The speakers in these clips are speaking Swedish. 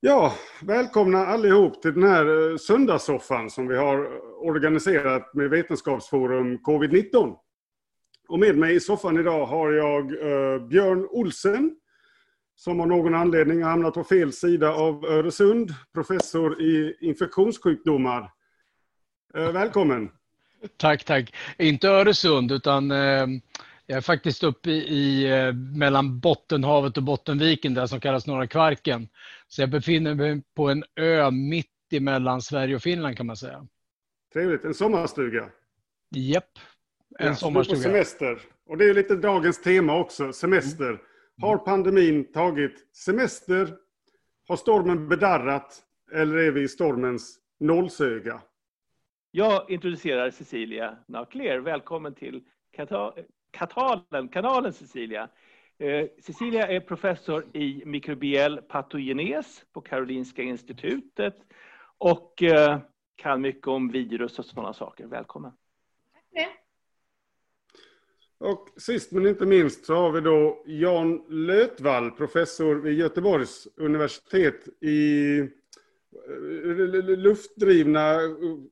Ja, välkomna allihop till den här eh, söndagssoffan som vi har organiserat med Vetenskapsforum Covid-19. Och med mig i soffan idag har jag eh, Björn Olsen som av någon anledning har hamnat på fel sida av Öresund, professor i infektionssjukdomar. Eh, välkommen! Tack, tack. Inte Öresund utan eh, jag är faktiskt uppe i, i, eh, mellan Bottenhavet och Bottenviken där som kallas Norra Kvarken. Så jag befinner mig på en ö mitt emellan Sverige och Finland kan man säga. Trevligt. En sommarstuga? Japp, en ja, sommarstuga. På semester. Och det är lite dagens tema också, semester. Mm. Har pandemin tagit semester? Har stormen bedarrat? Eller är vi i stormens nålsöga? Jag introducerar Cecilia Naukler. Välkommen till Katalen, kanalen Cecilia. Eh, Cecilia är professor i mikrobiell patogenes på Karolinska institutet och eh, kan mycket om virus och sådana saker. Välkommen. Tack och sist men inte minst så har vi då Jan Lötvall, professor vid Göteborgs universitet i eh, luftdrivna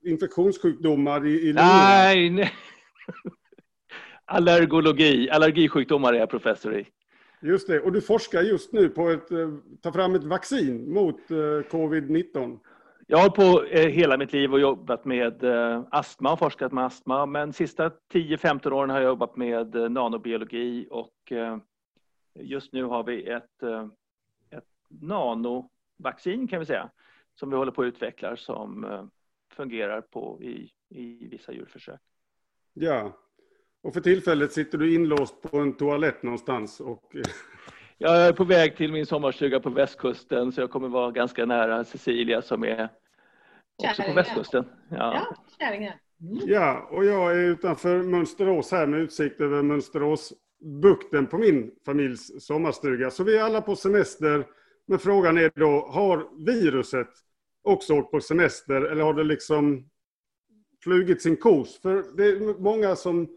infektionssjukdomar i, i Nej, nej. Allergologi, allergisjukdomar är jag professor i. Just det, och du forskar just nu på att eh, ta fram ett vaccin mot eh, covid-19. Jag har på eh, hela mitt liv och jobbat med astma och forskat med astma. Men de sista 10-15 åren har jag jobbat med nanobiologi och just nu har vi ett, ett nanovaccin kan vi säga som vi håller på att utveckla som fungerar på i, i vissa djurförsök. Ja, och för tillfället sitter du inlåst på en toalett någonstans. Och... Jag är på väg till min sommarstuga på västkusten så jag kommer vara ganska nära Cecilia som är också på västkusten. Ja, ja, mm. ja, och jag är utanför Mönsterås här med utsikt över Mönsteråsbukten på min familjs sommarstuga. Så vi är alla på semester. Men frågan är då, har viruset också åkt på semester eller har det liksom flugit sin kos? För det är många som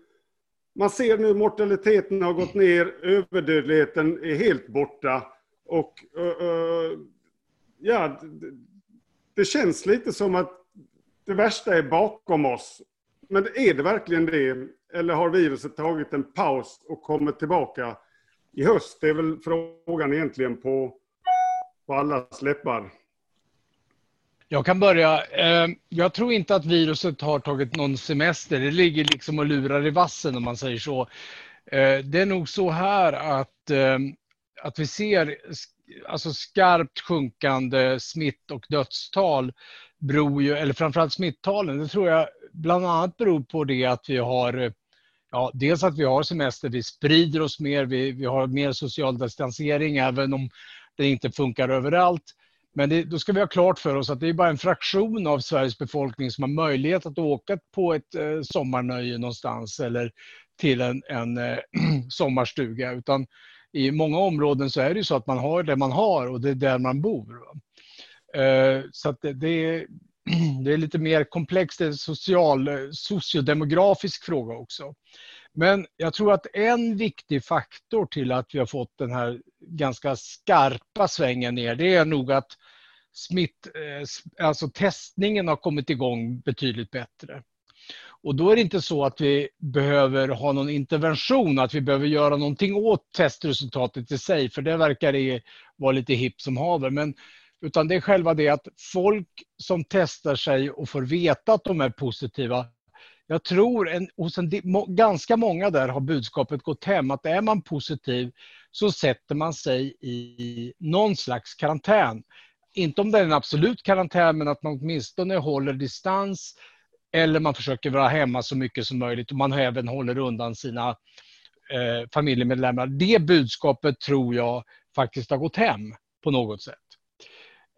man ser nu mortaliteten har gått ner, överdödligheten är helt borta. Och uh, uh, ja, det, det känns lite som att det värsta är bakom oss. Men är det verkligen det? Eller har viruset tagit en paus och kommit tillbaka i höst? Det är väl frågan egentligen på, på allas läppar. Jag kan börja. Ehm, jag tror inte att viruset har tagit någon semester. Det ligger liksom och lurar i vassen om man säger så. Ehm, det är nog så här att, ehm, att vi ser alltså skarpt sjunkande smitt och dödstal beror ju, eller framförallt smittalen, det tror jag bland annat beror på det att vi har Ja, dels att vi har semester, vi sprider oss mer, vi, vi har mer social distansering även om det inte funkar överallt. Men det, då ska vi ha klart för oss att det är bara en fraktion av Sveriges befolkning som har möjlighet att åka på ett eh, sommarnöje någonstans eller till en, en eh, sommarstuga. Utan i många områden så är det så att man har det man har och det är där man bor. Eh, så att det, det, är, det är lite mer komplext, det är en social, eh, sociodemografisk fråga också. Men jag tror att en viktig faktor till att vi har fått den här ganska skarpa svängen ner, det är nog att smitt, eh, alltså testningen har kommit igång betydligt bättre. Och då är det inte så att vi behöver ha någon intervention, att vi behöver göra någonting åt testresultatet i sig, för det verkar det vara lite hipp som haver. Men, utan det är själva det att folk som testar sig och får veta att de är positiva, jag tror en, hos en, ganska många där har budskapet gått hem att är man positiv så sätter man sig i någon slags karantän. Inte om det är en absolut karantän men att man åtminstone håller distans eller man försöker vara hemma så mycket som möjligt och man även håller undan sina eh, familjemedlemmar. Det budskapet tror jag faktiskt har gått hem på något sätt.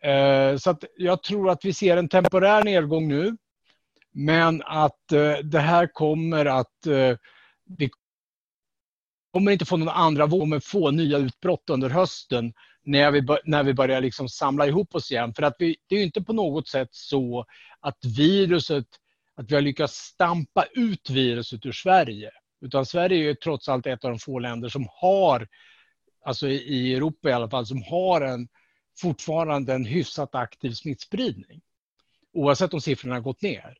Eh, så att jag tror att vi ser en temporär nedgång nu men att eh, det här kommer att... Eh, vi kommer inte få någon andra våg, men få nya utbrott under hösten när vi, när vi börjar liksom samla ihop oss igen. För att vi, det är inte på något sätt så att viruset, att vi har lyckats stampa ut viruset ur Sverige. Utan Sverige är trots allt ett av de få länder som har, alltså i Europa i alla fall, som har en fortfarande en hyfsat aktiv smittspridning. Oavsett om siffrorna har gått ner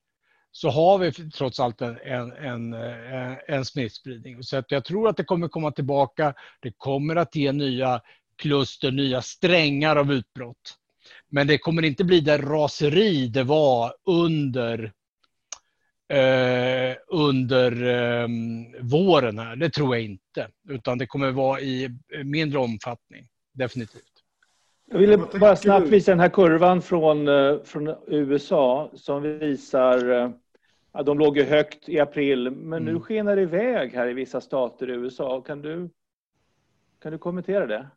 så har vi trots allt en, en, en, eh, en smittspridning. Så att jag tror att det kommer komma tillbaka. Det kommer att ge nya kluster, nya strängar av utbrott. Men det kommer inte bli det raseri det var under eh, under eh, våren här. Det tror jag inte. Utan det kommer vara i mindre omfattning. Definitivt. Jag ville bara snabbt visa den här kurvan från, eh, från USA som visar eh, Ja, de låg ju högt i april, men nu mm. skenar det iväg här i vissa stater i USA. Kan du, kan du kommentera det?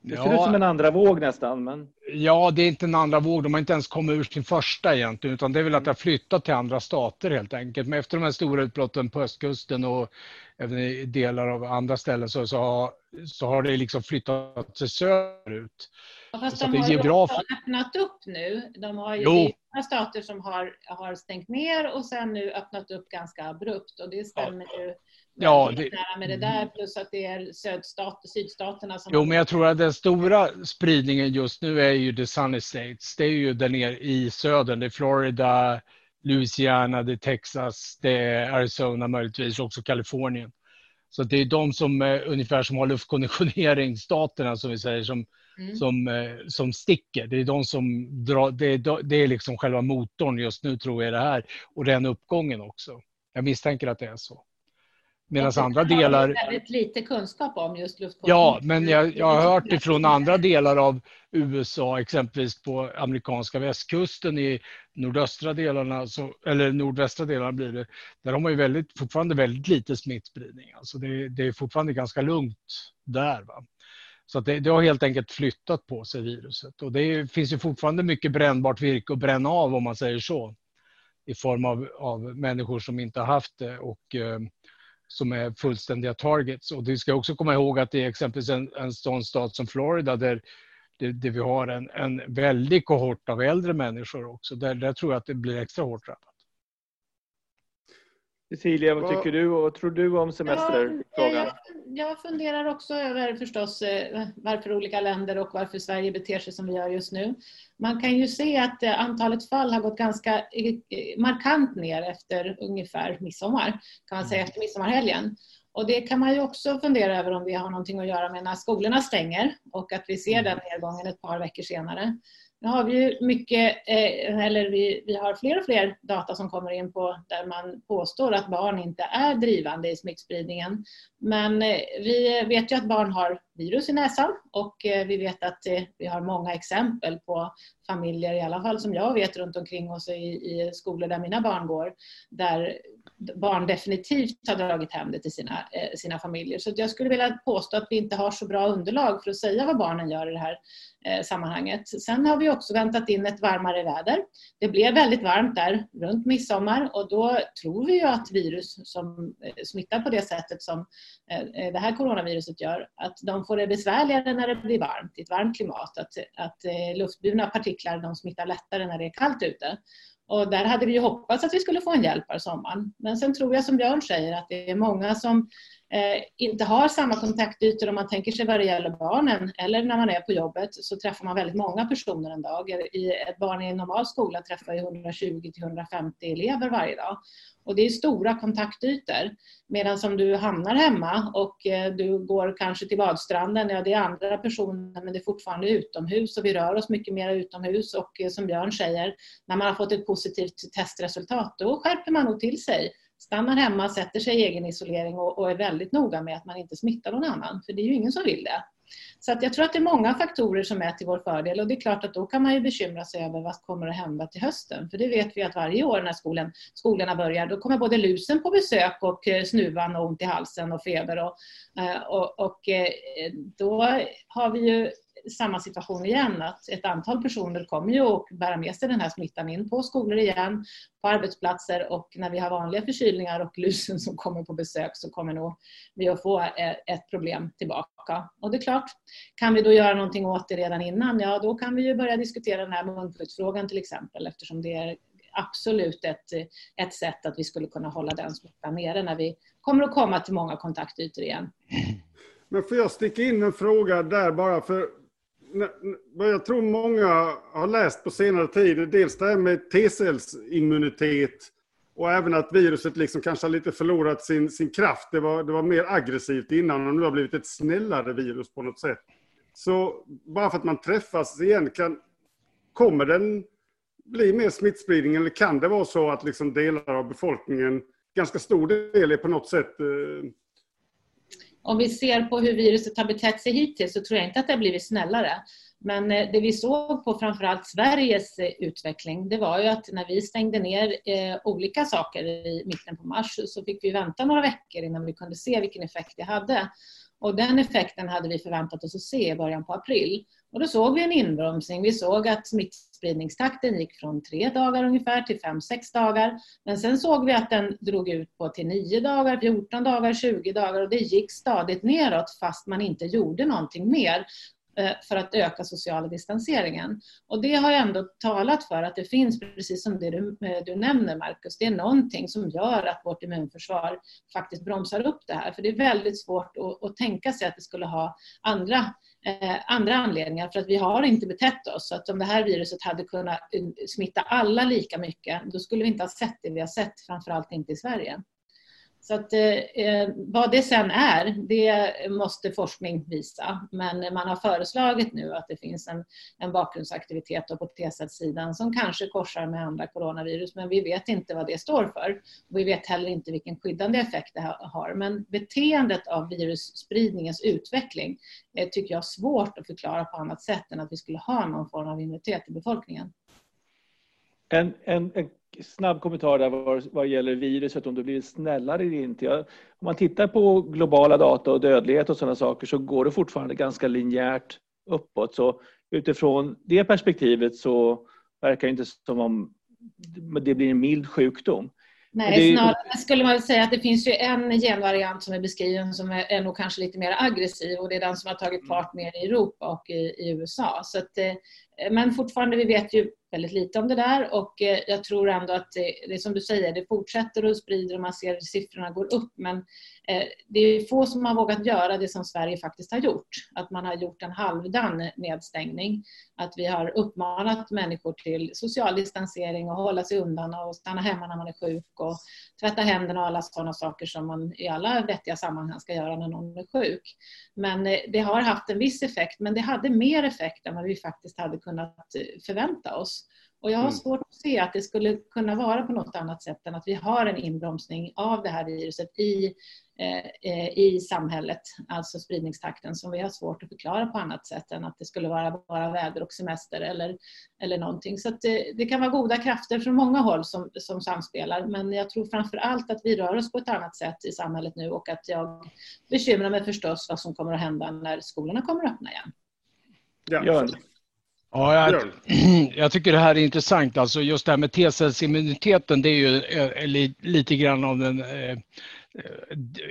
Det ja, ser ut som en andra våg nästan. Men... Ja, det är inte en andra våg. De har inte ens kommit ur sin första egentligen, utan det är väl att det har flyttat till andra stater helt enkelt. Men efter de här stora utbrotten på östkusten och även i delar av andra ställen så, så, har, så har det liksom flyttat sig söderut. Ja, fast så de har ju öppnat upp nu. De har ju vissa stater som har, har stängt ner och sen nu öppnat upp ganska abrupt och det stämmer ja. ju ja, det... med det där plus att det är södstat, sydstaterna som... Jo, men jag tror att den stora spridningen just nu är ju the sunny states. Det är ju där nere i södern. Det är Florida, Louisiana, det är Texas, det är Arizona möjligtvis, också Kalifornien. Så det är de som ungefär som har luftkonditioneringsstaterna som vi säger som mm. som, eh, som sticker. Det är de som drar, det är, det är liksom själva motorn just nu tror jag det här och den uppgången också. Jag misstänker att det är så. Medan andra delar... har väldigt lite kunskap om just luftkondition. Ja, men jag, jag har hört ifrån andra delar av USA, exempelvis på amerikanska västkusten i nordöstra delarna, så, eller nordvästra delarna blir det, där har man ju väldigt, fortfarande väldigt lite smittspridning. Alltså det, det är fortfarande ganska lugnt där. Va? Så det, det, har helt enkelt flyttat på sig viruset. Och det finns ju fortfarande mycket brännbart virke att bränna av om man säger så. I form av, av människor som inte har haft det och eh, som är fullständiga targets. Och du ska också komma ihåg att det är exempelvis en, en sån stat som Florida där, där, där vi har en, en väldig kohort av äldre människor också. Där, där tror jag att det blir extra hårt drabbat. Cecilia, vad tycker du och vad tror du om semesterfrågan? Ja, jag funderar också över förstås eh, varför olika länder och varför Sverige beter sig som vi gör just nu. Man kan ju se att eh, antalet fall har gått ganska eh, markant ner efter ungefär midsommar, kan man säga efter midsommarhelgen. Och det kan man ju också fundera över om vi har någonting att göra med när skolorna stänger och att vi ser den nedgången ett par veckor senare. Nu har vi ju mycket, eh, eller vi, vi har fler och fler data som kommer in på där man påstår att barn inte är drivande i smittspridningen. Men eh, vi vet ju att barn har virus i näsan och eh, vi vet att eh, vi har många exempel på familjer, i alla fall som jag vet runt omkring oss i, i skolor där mina barn går, där barn definitivt har dragit hem det till sina, sina familjer. Så jag skulle vilja påstå att vi inte har så bra underlag för att säga vad barnen gör i det här sammanhanget. Sen har vi också väntat in ett varmare väder. Det blev väldigt varmt där runt midsommar och då tror vi ju att virus som smittar på det sättet som Eh, eh, det här coronaviruset gör, att de får det besvärligare när det blir varmt, i ett varmt klimat. Att, att eh, luftburna partiklar de smittar lättare när det är kallt ute. Och där hade vi ju hoppats att vi skulle få en hjälp här sommaren. Men sen tror jag som Björn säger att det är många som Eh, inte har samma kontaktytor om man tänker sig vad det gäller barnen eller när man är på jobbet så träffar man väldigt många personer en dag. I ett barn i en normal skola träffar 120-150 elever varje dag. Och det är stora kontaktytor. Medan om du hamnar hemma och eh, du går kanske till badstranden, ja det är andra personer men det är fortfarande utomhus och vi rör oss mycket mer utomhus och eh, som Björn säger, när man har fått ett positivt testresultat då skärper man nog till sig stannar hemma, sätter sig i egen isolering och, och, är väldigt noga med att man inte smittar någon annan. För det är ju ingen som vill det. Så att jag tror att det är många faktorer som är till vår fördel och det är klart att då kan man ju bekymra sig över vad kommer att hända till hösten. För det vet vi att varje år när skolan, skolorna börjar då kommer både lusen på besök och eh, snuvan och ont i halsen och feber. Och, eh, och, och eh, då har vi ju samma situation igen, att ett antal personer kommer ju att bära med sig den här smittan in på skolor igen, på arbetsplatser och när vi har vanliga förkylningar och lusen som kommer på besök så kommer nog vi att få eh, ett problem tillbaka. Och det är klart, kan vi då göra någonting åt det redan innan, ja då kan vi ju börja diskutera den här munskyddsfrågan till exempel eftersom det är absolut ett, ett sätt att vi skulle kunna hålla den smittan nere när vi kommer att komma till många kontaktytor igen. Men får jag sticka in en fråga där bara för vad jag tror många har läst på senare tid, dels det här med T-cellsimmunitet och även att viruset liksom kanske har lite förlorat sin, sin kraft. Det var, det var mer aggressivt innan och nu har blivit ett snällare virus på något sätt. Så bara för att man träffas igen, kan, kommer den bli mer smittspridning eller kan det vara så att liksom delar av befolkningen, ganska stor del är på något sätt eh om vi ser på hur viruset har betett sig hittills så tror jag inte att det har blivit snällare. Men eh, det vi såg på framförallt Sveriges eh, utveckling, det var ju att när vi stängde ner eh, olika saker i mitten på mars så fick vi vänta några veckor innan vi kunde se vilken effekt det hade. Och den effekten hade vi förväntat oss att se i början på april. Och då såg vi en inbromsning. Vi såg att smittspridningstakten gick från tre dagar ungefär till fem, sex dagar. Men sen såg vi att den drog ut på till nio dagar, 14 dagar, 20 dagar och det gick stadigt neråt fast man inte gjorde någonting mer. Eh, för att öka sociala distanseringen. Och det har ändå talat för att det finns, precis som det du, eh, du nämner Marcus, det är någonting som gör att vårt immunförsvar faktiskt bromsar upp det här. För det är väldigt svårt att, att tänka sig att det skulle ha andra eh, andra anledningar för att vi har inte betett oss. Så att om det här viruset hade kunnat eh, smitta alla lika mycket, då skulle vi inte ha sett det vi har sett, framförallt inte i Sverige. Så att, eh, eh, vad det sen är, det måste forskning visa. Men man har föreslagit nu att det finns en, en bakgrundsaktivitet på T-cellssidan som kanske korsar med andra coronavirus, men vi vet inte vad det står för. Vi vet heller inte vilken skyddande effekt det har. Men beteendet av virusspridningens utveckling eh, tycker jag är svårt att förklara på annat sätt än att vi skulle ha någon form av immunitet i befolkningen. En, en, en snabb kommentar där vad, vad gäller viruset, om det blir snällare eller inte. Jag, om man tittar på globala data och dödlighet och sådana saker så går det fortfarande ganska linjärt uppåt. Så utifrån det perspektivet så verkar det inte som om det blir en mild sjukdom. Nej, snarare skulle man säga att det finns ju en genvariant som är beskriven som är, är nog kanske lite mer aggressiv och det är den som har tagit fart mer i Europa och i, i USA. Så att, eh, Eh, men fortfarande, vi vet ju väldigt lite om det där och eh, jag tror ändå att det, det är som du säger, det fortsätter och sprider och man ser att siffrorna går upp men eh, det är få som har vågat göra det som Sverige faktiskt har gjort. Att man har gjort en halvdan nedstängning. Att vi har uppmanat människor till social distansering och hålla sig undan och stanna hemma när man är sjuk och tvätta händerna och alla sådana saker som man i alla vettiga sammanhang ska göra när någon är sjuk. Men det har haft en viss effekt men det hade mer effekt än vad vi faktiskt hade kunnat förvänta oss. Och jag har mm. svårt att se att det skulle kunna vara på något annat sätt än att vi har en inbromsning av det här viruset i, eh, eh, i samhället, alltså spridningstakten, som vi har svårt att förklara på annat sätt än att det skulle vara bara väder och semester eller, eller någonting. Så det, det, kan vara goda krafter från många håll som, som samspelar, men jag tror framför allt att vi rör oss på ett annat sätt i samhället nu och att jag bekymrar mig förstås vad som kommer att hända när skolorna kommer att öppna igen. Ja. Ja, jag, jag, tycker det här är intressant. Alltså just det här med T-cellsimmuniteten, det är ju eh, lite grann av den eh,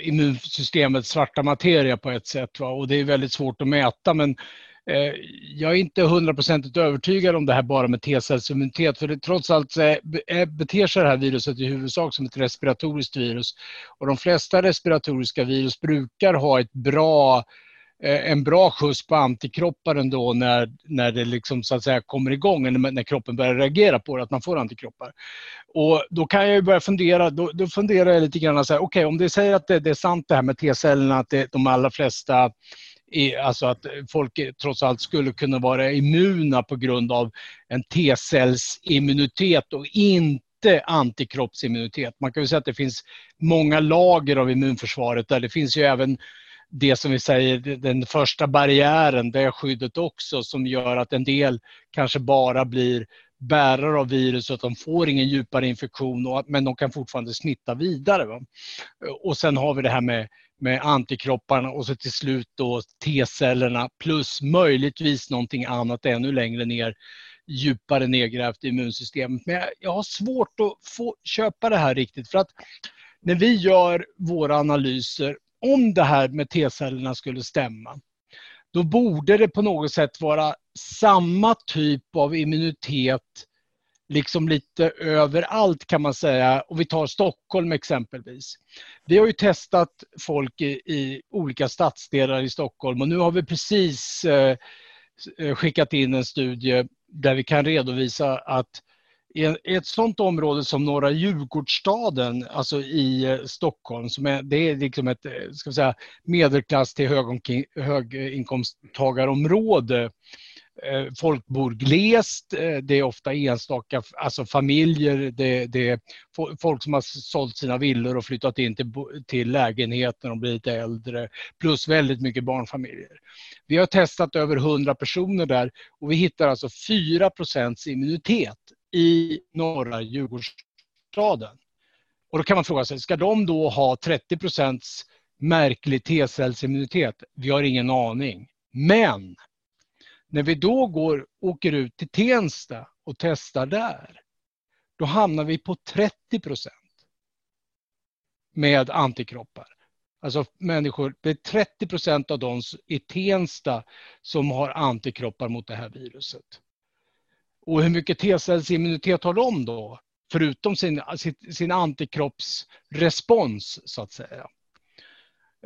immunsystemets svarta materia på ett sätt. Va? Och det är väldigt svårt att mäta. Men eh, jag är inte hundraprocentigt övertygad om det här bara med T-cellsimmunitet. För det, trots allt eh, beter sig det här viruset i huvudsak som ett respiratoriskt virus. Och de flesta respiratoriska virus brukar ha ett bra Eh, en bra skjuts på antikroppar ändå när, när det liksom så att säga kommer igång, när, när kroppen börjar reagera på det, att man får antikroppar. Och då kan jag börja fundera, då, då funderar jag lite grann så här, okej okay, om det säger att det, det, är sant det här med T-cellerna, att det, de allra flesta är, alltså att folk trots allt skulle kunna vara immuna på grund av en T-cellsimmunitet och inte antikroppsimmunitet. Man kan ju säga att det finns många lager av immunförsvaret där det finns ju även det som vi säger, den första barriären, det skyddet också som gör att en del kanske bara blir bärare av viruset, de får ingen djupare infektion men de kan fortfarande smitta vidare. Va? Och sen har vi det här med, med antikropparna och så till slut då T-cellerna plus möjligtvis någonting annat ännu längre ner djupare nedgrävt i immunsystemet. Men jag, jag har svårt att få köpa det här riktigt för att när vi gör våra analyser om det här med T-cellerna skulle stämma, då borde det på något sätt vara samma typ av immunitet liksom lite överallt kan man säga. Och vi tar Stockholm exempelvis. Vi har ju testat folk i, i olika stadsdelar i Stockholm och nu har vi precis eh, eh skickat in en studie där vi kan redovisa att i ett sådant område som norra Djurgårdsstaden, alltså i eh, Stockholm, som är, det är liksom ett eh, ska säga, medelklass till höginkomsttagarområde eh, folk bor glest, det är ofta enstaka alltså familjer, det, det, är folk som har sålt sina villor och flyttat in till, till lägenhet när de blir lite äldre, plus väldigt mycket barnfamiljer. Vi har testat över 100 personer där och vi hittar alltså 4% immunitet i norra Djurgårdsstaden. Och då kan man fråga sig, ska de då ha 30 procents märklig T-cellsimmunitet? Vi har ingen aning. Men när vi då går, åker ut till Tensta och testar där, då hamnar vi på 30 procent med antikroppar. Alltså människor, det är 30 procent av de i Tensta som har antikroppar mot det här viruset. Och hur mycket T-cellsimmunitet har de då? Förutom sin, sin, sin antikroppsrespons, så att säga.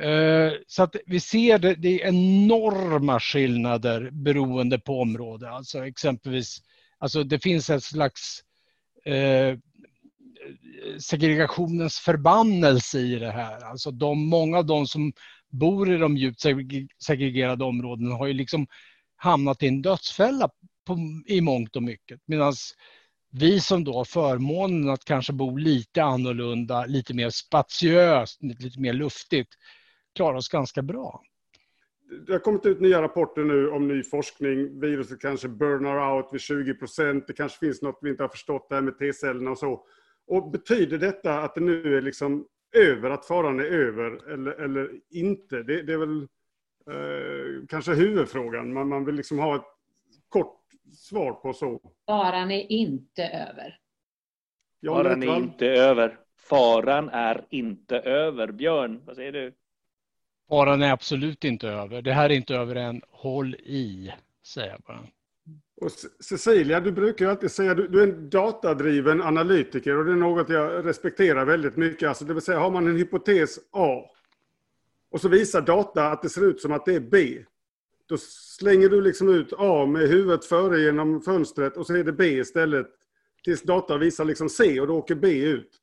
Eh, så att vi ser det, det är enorma skillnader beroende på område. Alltså exempelvis, alltså det finns ett slags eh, segregationens förbannelse i det här. Alltså de, många av de som bor i de djupt segregerade områdena har ju liksom hamnat i en dödsfälla på, i mångt och mycket. Medan vi som då har förmånen att kanske bo lite annorlunda, lite mer spatiöst, lite mer luftigt, klarar oss ganska bra. Det har kommit ut nya rapporter nu om ny forskning. Viruset kanske burnar out vid 20 procent. Det kanske finns något vi inte har förstått där med T-cellerna och så. Och betyder detta att det nu är liksom över, att faran är över eller, eller inte? Det, det är väl eh, kanske huvudfrågan. Man, man vill liksom ha ett kort svar på så. Faran är inte över. Faran är inte över. Faran är inte över. Björn, vad säger du? Faran är absolut inte över. Det här är inte över än. Håll i, säger jag bara. Och Cecilia, du brukar ju alltid säga att du, du är en datadriven analytiker och det är något jag respekterar väldigt mycket. Alltså, det vill säga, har man en hypotes A och så visar data att det ser ut som att det är B. Då slänger du liksom ut A med huvudet före genom fönstret och så är det B istället. Tills data visar liksom C och då åker B ut.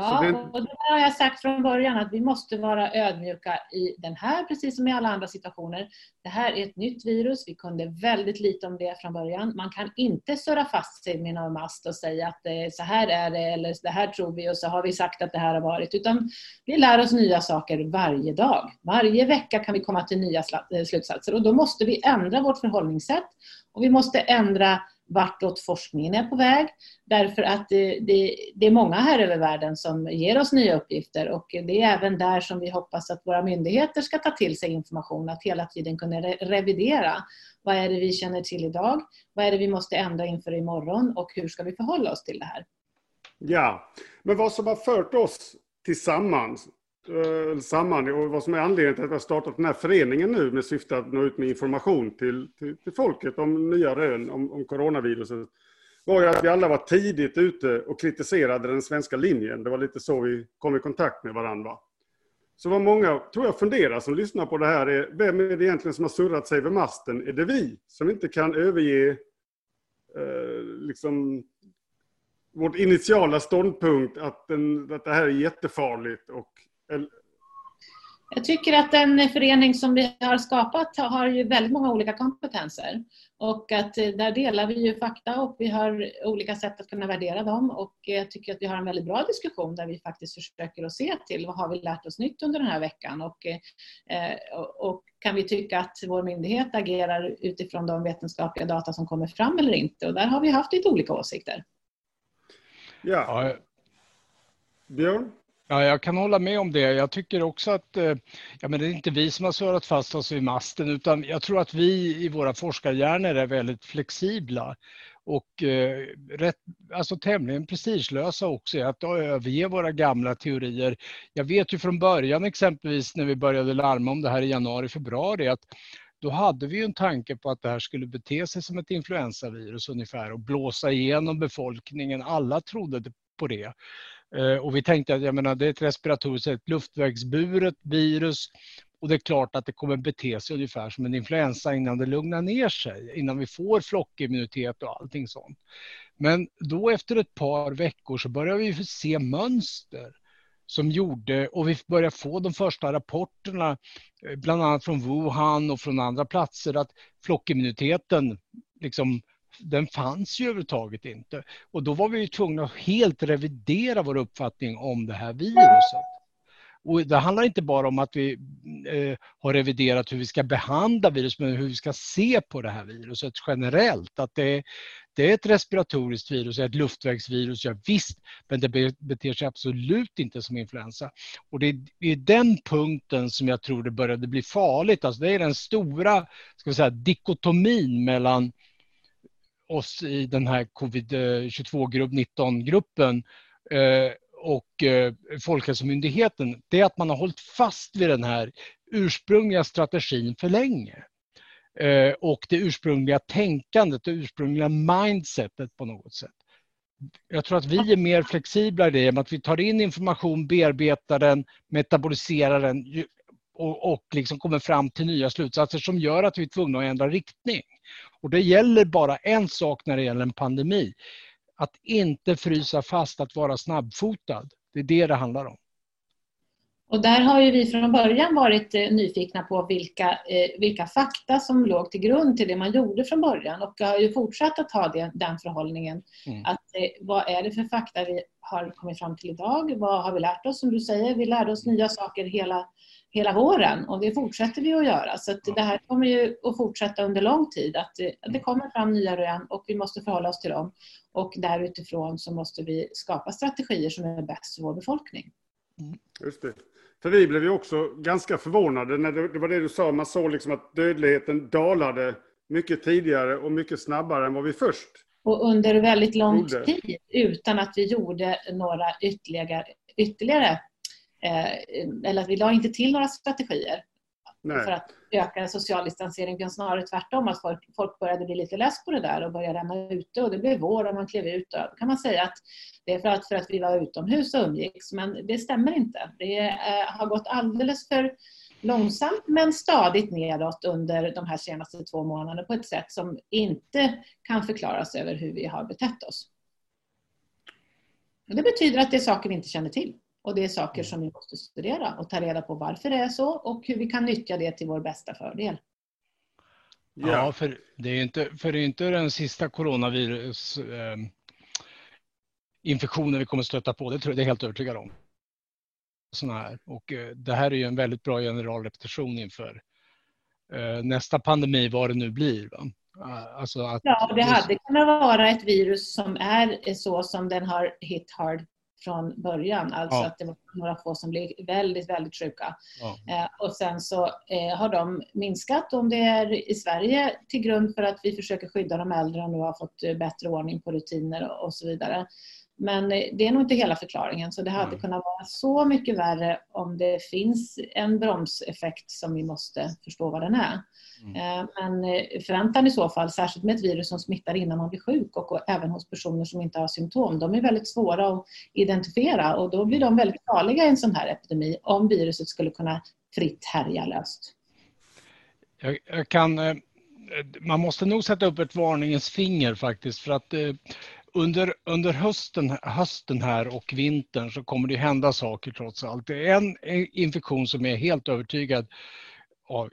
Ja, det... och det har jag sagt från början att vi måste vara ödmjuka i den här, precis som i alla andra situationer. Det här är ett nytt virus, vi kunde väldigt lite om det från början. Man kan inte surra fast sig med någon mast och säga att det, så här är det eller det här tror vi och så har vi sagt att det här har varit. Utan vi lär oss nya saker varje dag. Varje vecka kan vi komma till nya slutsatser och då måste vi ändra vårt förhållningssätt och vi måste ändra vartåt forskningen är på väg. Därför att det, det, det, är många här över världen som ger oss nya uppgifter och det är även där som vi hoppas att våra myndigheter ska ta till sig information, att hela tiden kunna re revidera. Vad är det vi känner till idag? Vad är det vi måste ändra inför imorgon och hur ska vi förhålla oss till det här? Ja, men vad som har fört oss tillsammans Eh, samman och vad som är anledningen till att vi har startat den här föreningen nu med syfte att nå ut med information till, till, till folket om nya rön om, om coronaviruset var ju att vi alla var tidigt ute och kritiserade den svenska linjen. Det var lite så vi kom i kontakt med varandra. Så vad många, tror jag, funderar som lyssnar på det här är, vem är det egentligen som har surrat sig vid masten? Är det vi som inte kan överge eh, liksom, vårt initiala ståndpunkt att, den, att det här är jättefarligt och jag tycker att den förening som vi har skapat har ju väldigt många olika kompetenser. Och att eh, där delar vi ju fakta och vi har olika sätt att kunna värdera dem. Och jag tycker att vi har en väldigt bra diskussion där vi faktiskt försöker att se till vad har vi lärt oss nytt under den här veckan. Och, eh, och kan vi tycka att vår myndighet agerar utifrån de vetenskapliga data som kommer fram eller inte. Och där har vi haft lite olika åsikter. Ja. Björn? Ja, jag kan hålla med om det. Jag tycker också att eh, ja, men det är inte vi som har surrat fast oss vid masten utan jag tror att vi i våra forskarhjärnor är väldigt flexibla och eh, rätt, alltså tämligen prestigelösa också i att överge våra gamla teorier. Jag vet ju från början exempelvis när vi började larma om det här i januari, februari att då hade vi en tanke på att det här skulle bete sig som ett influensavirus ungefär och blåsa igenom befolkningen. Alla trodde på det. Eh, och vi tänkte att jag menar, det är ett respiratoriskt, ett luftvägsburet virus Och det är klart att det kommer bete sig ungefär som en influensa innan det lugnar ner sig, innan vi får flockimmunitet och allting sånt. Men då efter ett par veckor så började vi se mönster som gjorde, och vi började få de första rapporterna, eh, bland annat från Wuhan och från andra platser, att flockimmuniteten, liksom, den fanns ju överhuvudtaget inte. Och då var vi ju tvungna att helt revidera vår uppfattning om det här viruset. Och det handlar inte bara om att vi eh, har reviderat hur vi ska behandla virus, men hur vi ska se på det här viruset generellt. Att det, det är ett respiratoriskt virus, ett luftvägsvirus, ja visst, men det beter sig absolut inte som influensa. Och det är den punkten som jag tror det började bli farligt. Alltså det är den stora ska vi säga, dikotomin mellan oss i den här covid-22-19-gruppen eh, eh, och eh, Folkhälsomyndigheten, det är att man har hållit fast vid den här ursprungliga strategin för länge. Och det ursprungliga tänkandet, det ursprungliga mindsetet på något sätt. Jag tror att vi är mer flexibla i det, genom att vi tar in information, bearbetar den, metaboliserar den och, och liksom kommer fram till nya slutsatser som gör att vi är tvungna att ändra riktning. Och det gäller bara en sak när det gäller en pandemi. Att inte frysa fast, att vara snabbfotad. Det är det det handlar om. Och där har ju vi från början varit eh, nyfikna på vilka, eh, vilka fakta som låg till grund till det man gjorde från början och har ju fortsatt att ha den, den förhållningen. Mm. Att, eh, vad är det för fakta vi har kommit fram till idag? Vad har vi lärt oss? Som du säger, vi lärde oss nya saker hela, hela våren och det fortsätter vi att göra. Så att det här kommer ju att fortsätta under lång tid. Att, att det kommer fram nya rön och vi måste förhålla oss till dem. Och därutifrån så måste vi skapa strategier som är bäst för vår befolkning. Mm. Just det. För vi blev ju också ganska förvånade när det, det var det du sa, man såg liksom att dödligheten dalade mycket tidigare och mycket snabbare än vad vi först och under väldigt lång tid utan att vi gjorde några ytterligare, ytterligare eh, eller att vi la inte till några strategier. Nej. för att öka social distansering, utan snarare tvärtom att folk, folk började bli lite less på det där och började lämna ute och det blev vår och man klev ut. Då kan man säga att det är för att, för att vi var utomhus och umgicks, men det stämmer inte. Det eh, har gått alldeles för långsamt men stadigt nedåt under de här senaste två månaderna på ett sätt som inte kan förklaras över hur vi har betett oss. Och det betyder att det är saker vi inte känner till. Och det är saker som vi måste studera och ta reda på varför det är så och hur vi kan nyttja det till vår bästa fördel. Ja, för det är inte, för det är inte den sista coronavirusinfektionen eh, vi kommer stöta på, det tror jag, det är helt övertygad om. Såna här. Och eh, det här är ju en väldigt bra generalrepetition inför eh, nästa pandemi, vad det nu blir. Va? Alltså att, ja, det hade kunnat vara ett virus som är så som den har hit hard från början. Alltså ja. att det var några få som blev väldigt, väldigt sjuka. Ja. Eh, och sen så eh, har de minskat om det är i Sverige till grund för att vi försöker skydda de äldre och nu har fått eh, bättre ordning på rutiner och, och så vidare. Men eh, det är nog inte hela förklaringen. Så det hade mm. kunnat vara så mycket värre om det finns en bromseffekt som vi måste förstå vad den är. Mm. Eh, men eh, förväntan i så fall, särskilt med ett virus som smittar innan man blir sjuk och även hos personer som inte har symptom, de är väldigt svåra att identifiera och då blir de väldigt farliga i en sån här epidemi om viruset skulle kunna fritt härja löst. Jag, jag kan, man måste nog sätta upp ett varningens finger faktiskt för att under, under hösten, hösten här och vintern så kommer det hända saker trots allt. Det är en infektion som jag är helt övertygad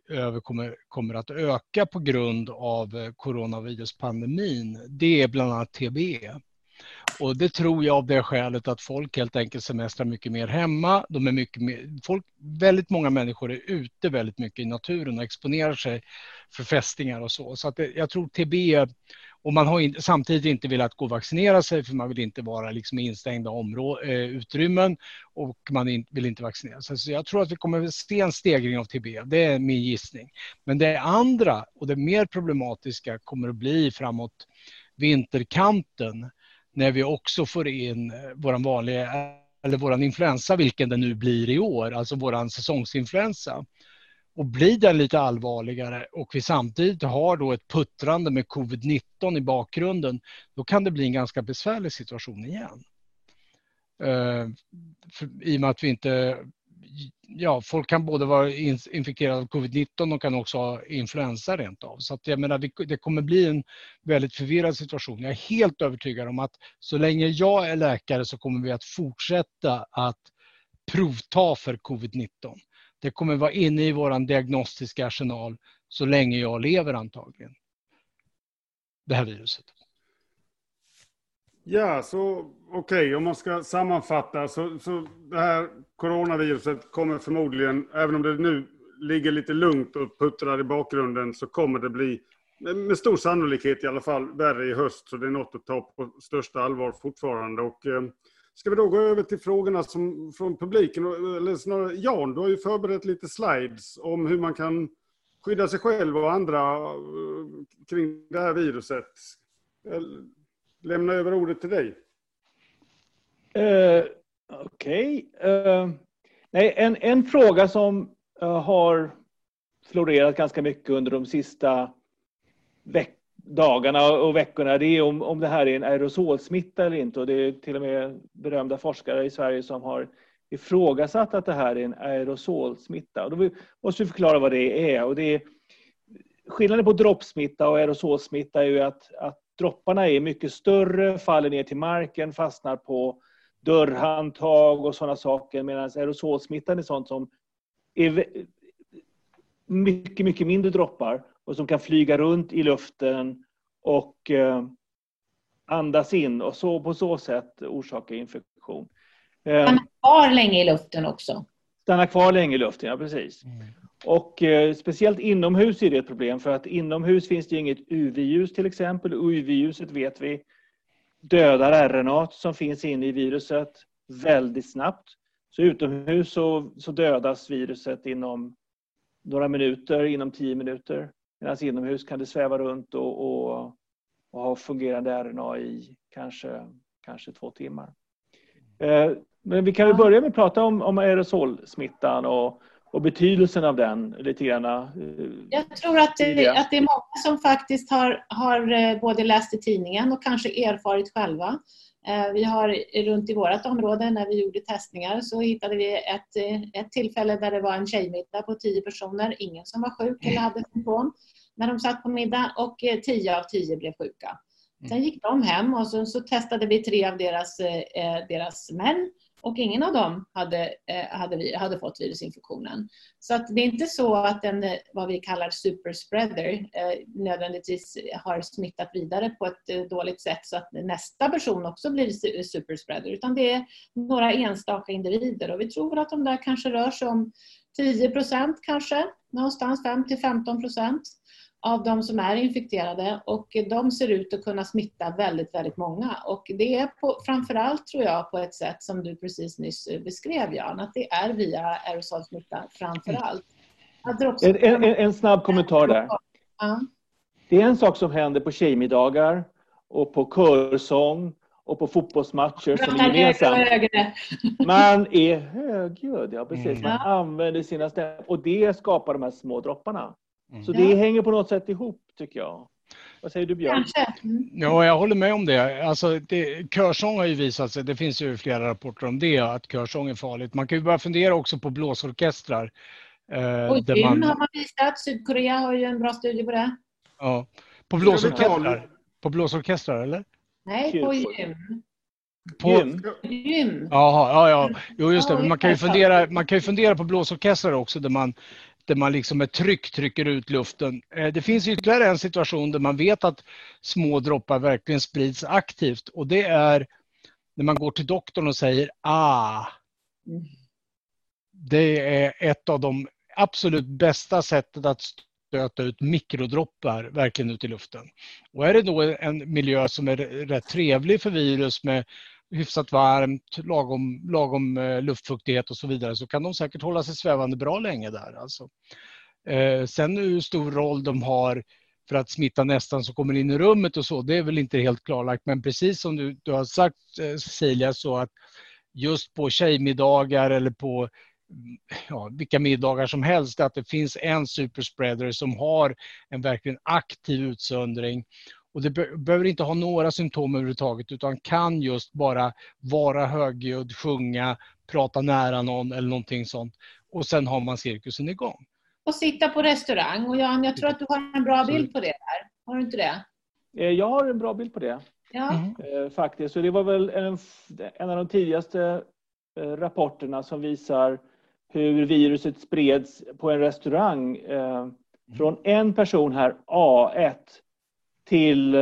över kommer, kommer att öka på grund av eh, coronaviruspandemin. Det är bland annat TB. Och det tror jag av det skälet att folk helt enkelt semestrar mycket mer hemma. De är mycket mer, folk, väldigt många människor är ute väldigt mycket i naturen och exponerar sig för fästingar och så. Så att det, jag tror TB och man har in, samtidigt inte velat gå och vaccinera sig för man vill inte vara liksom i instängda områ, eh, utrymmen och man in, vill inte vaccinera sig. Så jag tror att vi kommer att se en stegring av TB. Det är min gissning. Men det andra och det mer problematiska kommer att bli framåt vinterkanten när vi också får in eh, vår vanliga eller våran influensa, vilken det nu blir i år, alltså våran säsongsinfluensa. Och blir den lite allvarligare och vi samtidigt har då ett puttrande med covid-19 i bakgrunden, då kan det bli en ganska besvärlig situation igen. Uh, för, I och med att vi inte ja, folk kan både vara infekterade av covid-19 och kan också ha influensa rent av. Så att jag menar, det kommer bli en väldigt förvirrad situation. Jag är helt övertygad om att så länge jag är läkare så kommer vi att fortsätta att provta för covid-19. Det kommer vara inne i vår diagnostiska arsenal så länge jag lever antagligen. Det här viruset. Ja, så okej, okay, om man ska sammanfatta så, så det här coronaviruset kommer förmodligen, även om det nu ligger lite lugnt och puttrar i bakgrunden, så kommer det bli med stor sannolikhet i alla fall värre i höst. Så det är något att ta på största allvar fortfarande. Och, eh, ska vi då gå över till frågorna som, från publiken? Eller snarare, Jan, du har ju förberett lite slides om hur man kan skydda sig själv och andra eh, kring det här viruset eh, lämna över ordet till dig. Uh, Okej. Okay. Uh, en, en fråga som uh, har florerat ganska mycket under de sista veckorna dagarna och veckorna det är om, om det här är en aerosolsmitta eller inte. Och det är till och med berömda forskare i Sverige som har ifrågasatt att det här är en aerosolsmitta. Och då måste vi förklara vad det är. Och det är skillnaden på droppsmitta och aerosolsmitta är ju att, att dropparna är mycket större, faller ner till marken, fastnar på dörrhandtag och sådana saker. Medan aerosolsmittan är sånt som är mycket, mycket mindre droppar och som kan flyga runt i luften och eh, andas in och så på så sätt orsaka infektion. Eh, stanna kvar länge i luften också. Stanna kvar länge i luften, ja precis. Mm. Och eh, speciellt inomhus är det ett problem för att inomhus finns det inget UV-ljus till exempel. UV-ljuset vet vi dödar RNA som finns inne i viruset väldigt snabbt. Så utomhus så, så dödas viruset inom några minuter, inom tio minuter. Medan inomhus kan det sväva runt och, och, och ha fungerande RNA i kanske, kanske två timmar. Eh, men vi kan väl börja med att prata om, om aerosolsmittan och, och betydelsen av den lite grann? Eh, Jag tror att det, att det är många som faktiskt har, har eh, både läst i tidningen och kanske erfarit själva. Eh, vi har runt i vårt område när vi gjorde testningar så hittade vi ett, ett tillfälle där det var en tjejmiddag på tio personer, ingen som var sjuk eller hade symptom när de satt på middag och tio av tio blev sjuka. Sen gick de hem och så, så testade vi tre av deras, eh, deras män och ingen av dem hade, eh, hade, hade fått virusinfektionen. Så att det är inte så att den, eh, vad vi kallar superspreader, eh, nödvändigtvis har smittat vidare på ett dåligt sätt så att nästa person också blir superspreader, utan det är några enstaka individer och vi tror att de där kanske rör sig om 10 procent kanske, någonstans 5 till 15 procent av de som är infekterade och de ser ut att kunna smitta väldigt, väldigt många. Och det är på, framförallt, tror jag, på ett sätt som du precis nyss beskrev, Jan, att det är via aerosolsmitta framförallt. En, en, en, snabb kommentar där. Ja. Det är en sak som händer på tjejmiddagar och på körsång och på fotbollsmatcher som är gemensamt. Man är högljudd, ja precis. Mm. Man använder sina stämmor och det skapar de här små dropparna. Mm. Så det ja. hänger på något sätt ihop tycker jag. Vad säger du Björn? Ja, jag håller med om det. Alltså, det. Körsång har ju visat sig, det finns ju flera rapporter om det, att körsång är farligt. Man kan ju börja fundera också på blåsorkestrar. Eh, och gym man... har man visat, Sydkorea har ju en bra studie på det. Ja, på blåsorkestrar? På blåsorkestrar eller? Nej, på gym. På... Gym? Jaha, ja, ja. Jo, just det. Man kan, ju fundera, man kan ju fundera på blåsorkestrar också där man där man liksom med tryck trycker ut luften. Eh, det finns ytterligare en situation där man vet att små droppar verkligen sprids aktivt och det är när man går till doktorn och säger ah. Det är ett av de absolut bästa sättet att stöta ut mikrodroppar verkligen ut i luften. Och är det då en miljö som är rätt trevlig för virus med hyfsat varmt, lagom, lagom eh, luftfuktighet och så vidare så kan de säkert hålla sig svävande bra länge där. Alltså. Eh, sen hur stor roll de har för att smitta nästan som kommer in i rummet och så, det är väl inte helt klarlagt. Men precis som du, du har sagt eh, Cecilia, så att just på tjejmiddagar eller på mm, ja, vilka middagar som helst, att det finns en superspreader som har en verkligen aktiv utsöndring och det be behöver inte ha några symptom överhuvudtaget utan kan just bara vara högljudd, sjunga, prata nära någon eller någonting sånt. Och sen har man cirkusen igång. Och sitta på restaurang. Och Jan, jag tror att du har en bra bild på det där. Har du inte det? Eh, jag har en bra bild på det. Ja. Mm. Faktiskt. Så det var väl en, en av de tidigaste rapporterna som visar hur viruset spreds på en restaurang. Från en person här, A1, till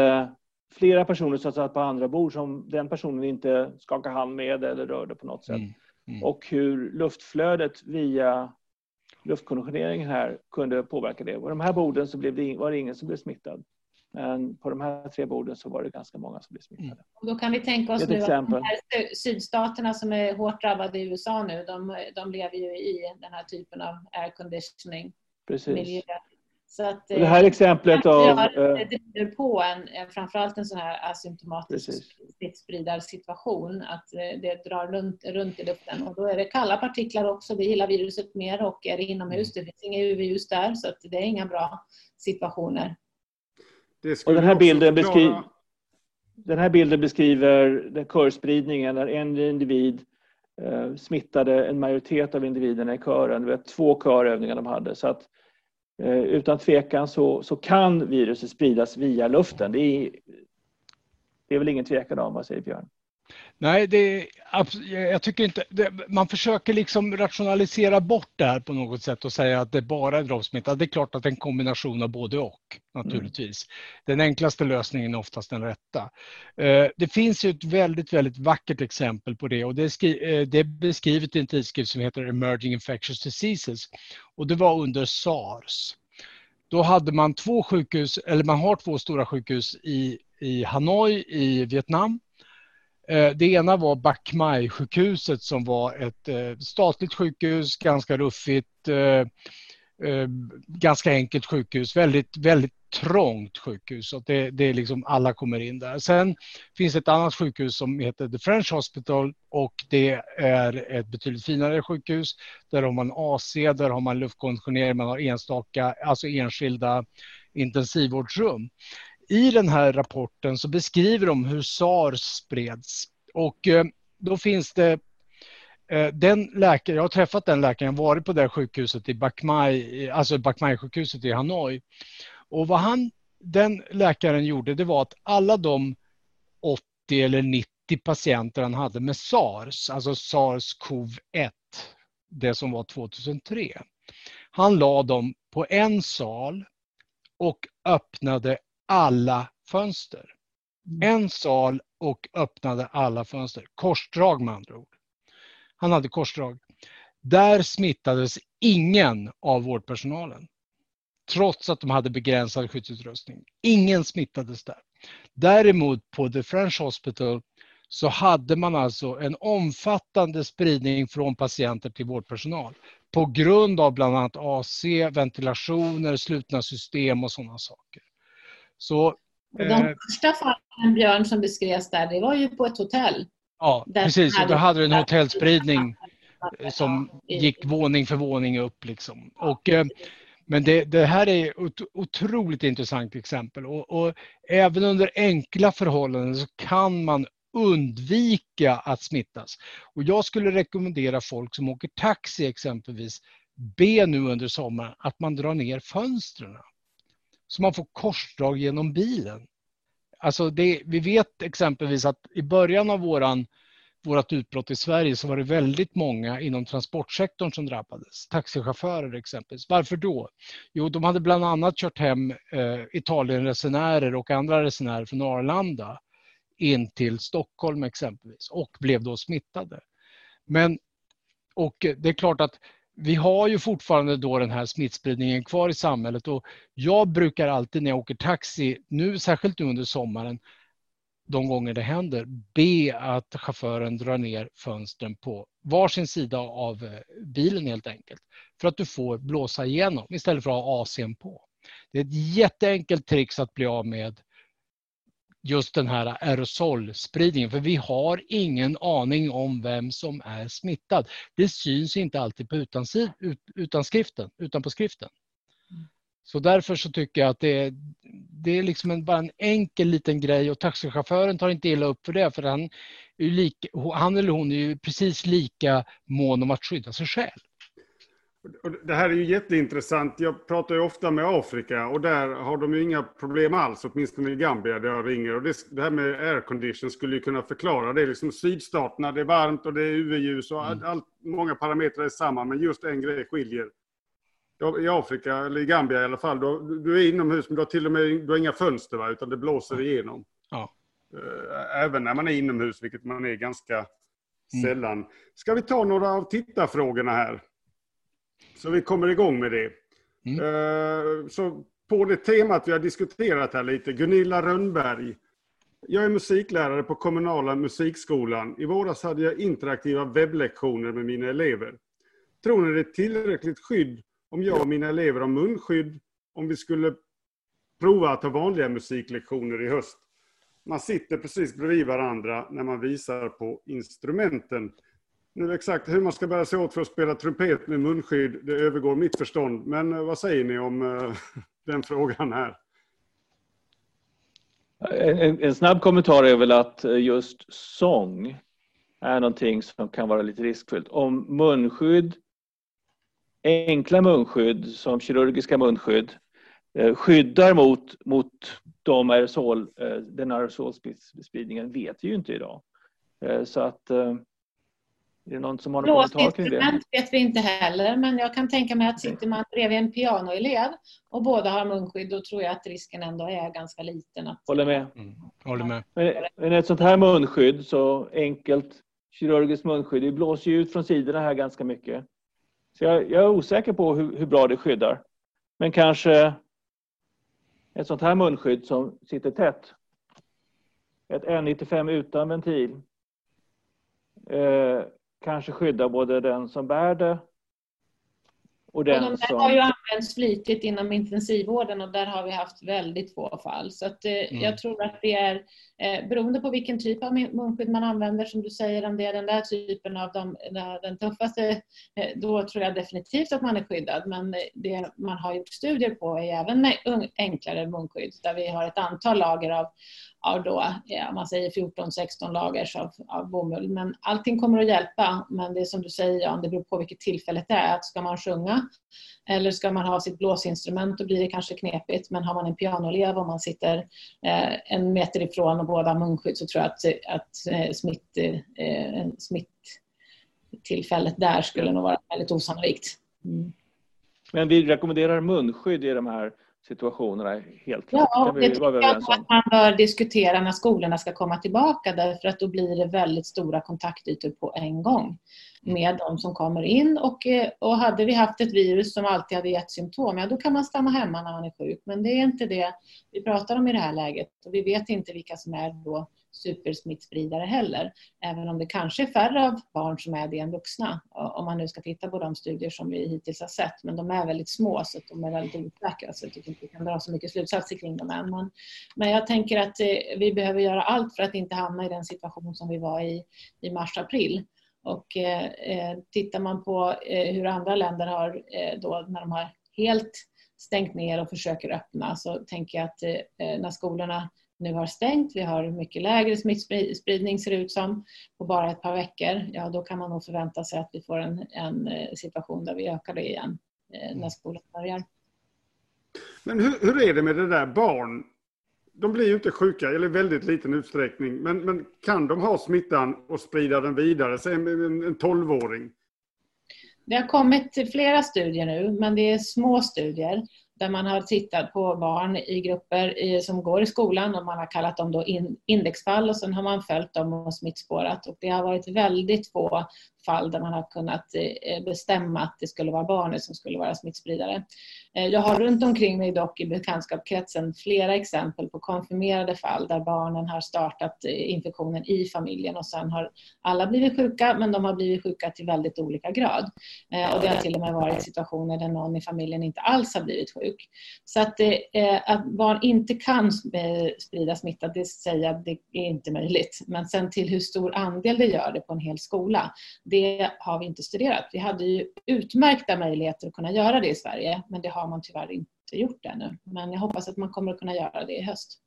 flera personer som satt på andra bord som den personen inte skakade hand med eller rörde på något sätt. Mm. Mm. Och hur luftflödet via luftkonditioneringen här kunde påverka det. På de här borden så blev det, var det ingen som blev smittad. Men på de här tre borden så var det ganska många som blev smittade. Mm. Och då kan vi tänka oss nu exempel. att de här sydstaterna som är hårt drabbade i USA nu, de, de lever ju i den här typen av air conditioning. Precis. Miljö. Så att, det här exemplet av... Det driver på en, framförallt en sån här asymptomatisk smittspridarsituation, att eh, det drar runt, runt i luften. Och då är det kalla partiklar också, det gillar viruset mer och är det inomhus, mm. det finns inga UV-ljus där, så att det är inga bra situationer. Och den här bilden beskriver den här bilden beskriver körspridningen där en individ eh, smittade en majoritet av individerna i kören. Det var två körövningar de hade. Så att Eh, Eh, utan tvekan så, så kan viruset spridas via luften. Det är, det är väl ingen tvekan om, vad säger Björn? Nej, det, jag tycker inte... Det, man försöker liksom rationalisera bort det här på något sätt och säga att det bara är droppsmitta. Det är klart att det är en kombination av både och naturligtvis. Mm. Den enklaste lösningen är oftast den rätta. Eh, det finns ju ett väldigt, väldigt vackert exempel på det och det är, skri, eh, det är beskrivet i en tidskrift som heter Emerging Infectious Diseases och det var under SARS. Då hade man två sjukhus, eller man har två stora sjukhus i, i Hanoi i Vietnam Eh, det ena var Bach Mai-sjukhuset som var ett eh, statligt sjukhus, ganska ruffigt, eh, ganska enkelt sjukhus, väldigt, väldigt trångt sjukhus. Så det, det är liksom alla kommer in där. Sen finns ett annat sjukhus som heter The French Hospital och det är ett betydligt finare sjukhus. Där har man AC, där har man luftkonditionering, man har enstaka, alltså enskilda intensivvårdsrum i den här rapporten så beskriver de hur SARS spreds. Och eh, då finns det eh, den läkare, jag har träffat den läkaren, varit på det sjukhuset i Bach Mai, alltså Bach Mai-sjukhuset i Hanoi. Och vad han, den läkaren gjorde, det var att alla de 80 eller 90 patienter han hade med SARS, alltså SARS-CoV-1, det som var 2003. Han la dem på en sal och öppnade alla fönster. Mm. En sal och öppnade alla fönster. Korsdrag med andra ord. Han hade korsdrag. Där smittades ingen av vårdpersonalen. Trots att de hade begränsad skyddsutrustning. Ingen smittades där. Däremot på The French Hospital så hade man alltså en omfattande spridning från patienter till vårdpersonal på grund av bland annat AC, ventilationer, slutna system och sådana saker. Så, de eh, första fallen, Björn, som beskrevs där, det var ju på ett hotell. Ja, precis. Och då hade du en hotellspridning som gick våning för våning upp. Liksom. Och, eh, men det, det, här är ett otroligt intressant exempel. Och, och, även under enkla förhållanden så kan man undvika att smittas. Och jag skulle rekommendera folk som åker taxi exempelvis, be nu under sommaren att man drar ner fönstren. Så man får korsdrag genom bilen. Alltså det, vi vet exempelvis att i början av våran, vårat utbrott i Sverige så var det väldigt många inom transportsektorn som drabbades. Taxichaufförer exempelvis. Varför då? Jo, de hade bland annat kört hem eh, Italienresenärer och andra resenärer från Arlanda in till Stockholm exempelvis och blev då smittade. Men, och det är klart att vi har ju fortfarande då den här smittspridningen kvar i samhället och jag brukar alltid när jag åker taxi, nu särskilt under sommaren, de gånger det händer, be att chauffören drar ner fönstren på varsin sida av eh, bilen helt enkelt. För att du får blåsa igenom istället för att ha AC'n på. Det är ett jätteenkelt trix att bli av med just den här aerosolspridningen. För vi har ingen aning om vem som är smittad. Det syns inte alltid på utanskriften, utan på skriften. Så därför så tycker jag att det är, det är liksom en, bara en enkel liten grej och taxichauffören tar inte illa upp för det för han, är lika, han eller hon är ju precis lika mån om att skydda sig själv. Det här är ju jätteintressant. Jag pratar ju ofta med Afrika och där har de ju inga problem alls, åtminstone i Gambia där jag ringer. Och det, det här med aircondition skulle ju kunna förklara det. Liksom sydstaterna, det är varmt och det är UV-ljus och mm. allt, många parametrar är samma, men just en grej skiljer. I Afrika, eller i Gambia i alla fall, då, du är inomhus men du har till och med du har inga fönster, va, utan det blåser igenom. Ja. Eh, även när man är inomhus, vilket man är ganska mm. sällan. Ska vi ta några av tittarfrågorna här? Så vi kommer igång med det. Mm. Eh, så på det temat vi har diskuterat här lite, Gunilla Rönnberg. Jag är musiklärare på kommunala musikskolan. I våras hade jag interaktiva webblektioner med mina elever. Tror ni det är tillräckligt skydd om jag och mina elever har munskydd om vi skulle prova att ha vanliga musiklektioner i höst? Man sitter precis bredvid varandra när man visar på instrumenten. Nu exakt hur man ska bära sig åt för att spela trumpet med munskydd, det övergår mitt förstånd. Men eh, vad säger ni om eh, den frågan här? En, en, snabb kommentar är väl att eh, just sång är någonting som kan vara lite riskfyllt. Om munskydd, enkla munskydd som kirurgiska munskydd skyddar mot, mot de aerosol, den aerosolspridningen vet vi ju inte idag. Så att är det någon som har någon kommentar kring det? vet vi inte heller, men jag kan tänka mig att sitter man bredvid en pianoelev och båda har munskydd, då tror jag att risken ändå är ganska liten. Att... Håller med. Mm. Håller med. Men, ett sånt här munskydd, så enkelt kirurgiskt munskydd, det blåser ju ut från sidorna här ganska mycket. Så jag, jag är osäker på hur, hur bra det skyddar. Men kanske ett sånt här munskydd som sitter tätt. Ett N95 utan ventil. Eh, kanske skydda både den som bär det och den och de som... har ju använts flitigt inom intensivvården och där har vi haft väldigt få fall. Så att, eh, mm. jag tror att det är eh, beroende på vilken typ av munskydd man använder, som du säger, om det är den där typen av de, den tuffaste, eh, då tror jag definitivt att man är skyddad. Men det man har gjort studier på är även enklare munskydd där vi har ett antal lager av, av då, eh, ja, man säger 14-16 lager av, av bomull. Men allting kommer att hjälpa. Men det är som du säger Jan, det beror på vilket tillfället det är. Att ska man sjunga eller ska man ha sitt blåsinstrument då blir det kanske knepigt. Men har man en pianoelev och man sitter eh, en meter ifrån och båda har munskydd så tror jag att, att eh, smitt, eh, smitttillfället där skulle nog vara väldigt osannolikt. Mm. Men vi rekommenderar munskydd i de här situationerna helt klart. Ja, det tycker jag att man bör diskutera när skolorna ska komma tillbaka därför att då blir det väldigt stora kontaktytor på en gång med de som kommer in och, eh, och hade vi haft ett virus som alltid hade gett symptom, ja då kan man stanna hemma när man är sjuk. Men det är inte det vi pratar om i det här läget och vi vet inte vilka som är då supersmittspridare heller. Även om det kanske är färre av barn som är det än vuxna. Om man nu ska titta på de studier som vi hittills har sett. Men de är väldigt små så de är väldigt osäkra. Så jag tycker inte vi kan dra så mycket slutsatser kring dem än. Men, men jag tänker att eh, vi behöver göra allt för att inte hamna i den situation som vi var i i mars-april. Och eh, eh, tittar man på eh, hur andra länder har eh, då när de har helt stängt ner och försöker öppna så tänker jag att eh, eh när skolorna nu har stängt, vi har mycket lägre smittspridning ser det ut som på bara ett par veckor, ja då kan man nog förvänta sig att vi får en, en eh, situation där vi ökar det igen när mm. skolan börjar. Men hur, hur är det med det där barn? De blir ju inte sjuka, eller i väldigt liten utsträckning, men, men kan de ha smittan och sprida den vidare, säg en, en 12-åring? Det har kommit flera studier nu, men det är små studier där man har tittat på barn i grupper i, som går i skolan och man har kallat dem då in, indexfall och sen har man följt dem och smittspårat. Och det har varit väldigt få fall där man har kunnat eh, bestämma att det skulle vara barnet som skulle vara smittspridare. Eh, jag har runt omkring mig dock i bekantskapskretsen flera exempel på konfirmerade fall där barnen har startat eh, infektionen i familjen och sen har alla blivit sjuka men de har blivit sjuka till väldigt olika grad. Och det har till och med varit situationer där någon i familjen inte alls har blivit sjuk. Så att, att barn inte kan sprida smitta, det säger jag, det är inte möjligt. Men sen till hur stor andel det gör det på en hel skola, det har vi inte studerat. Vi hade ju utmärkta möjligheter att kunna göra det i Sverige, men det har man tyvärr gjort det ännu. Men jag hoppas att man kommer att kunna göra det i höst.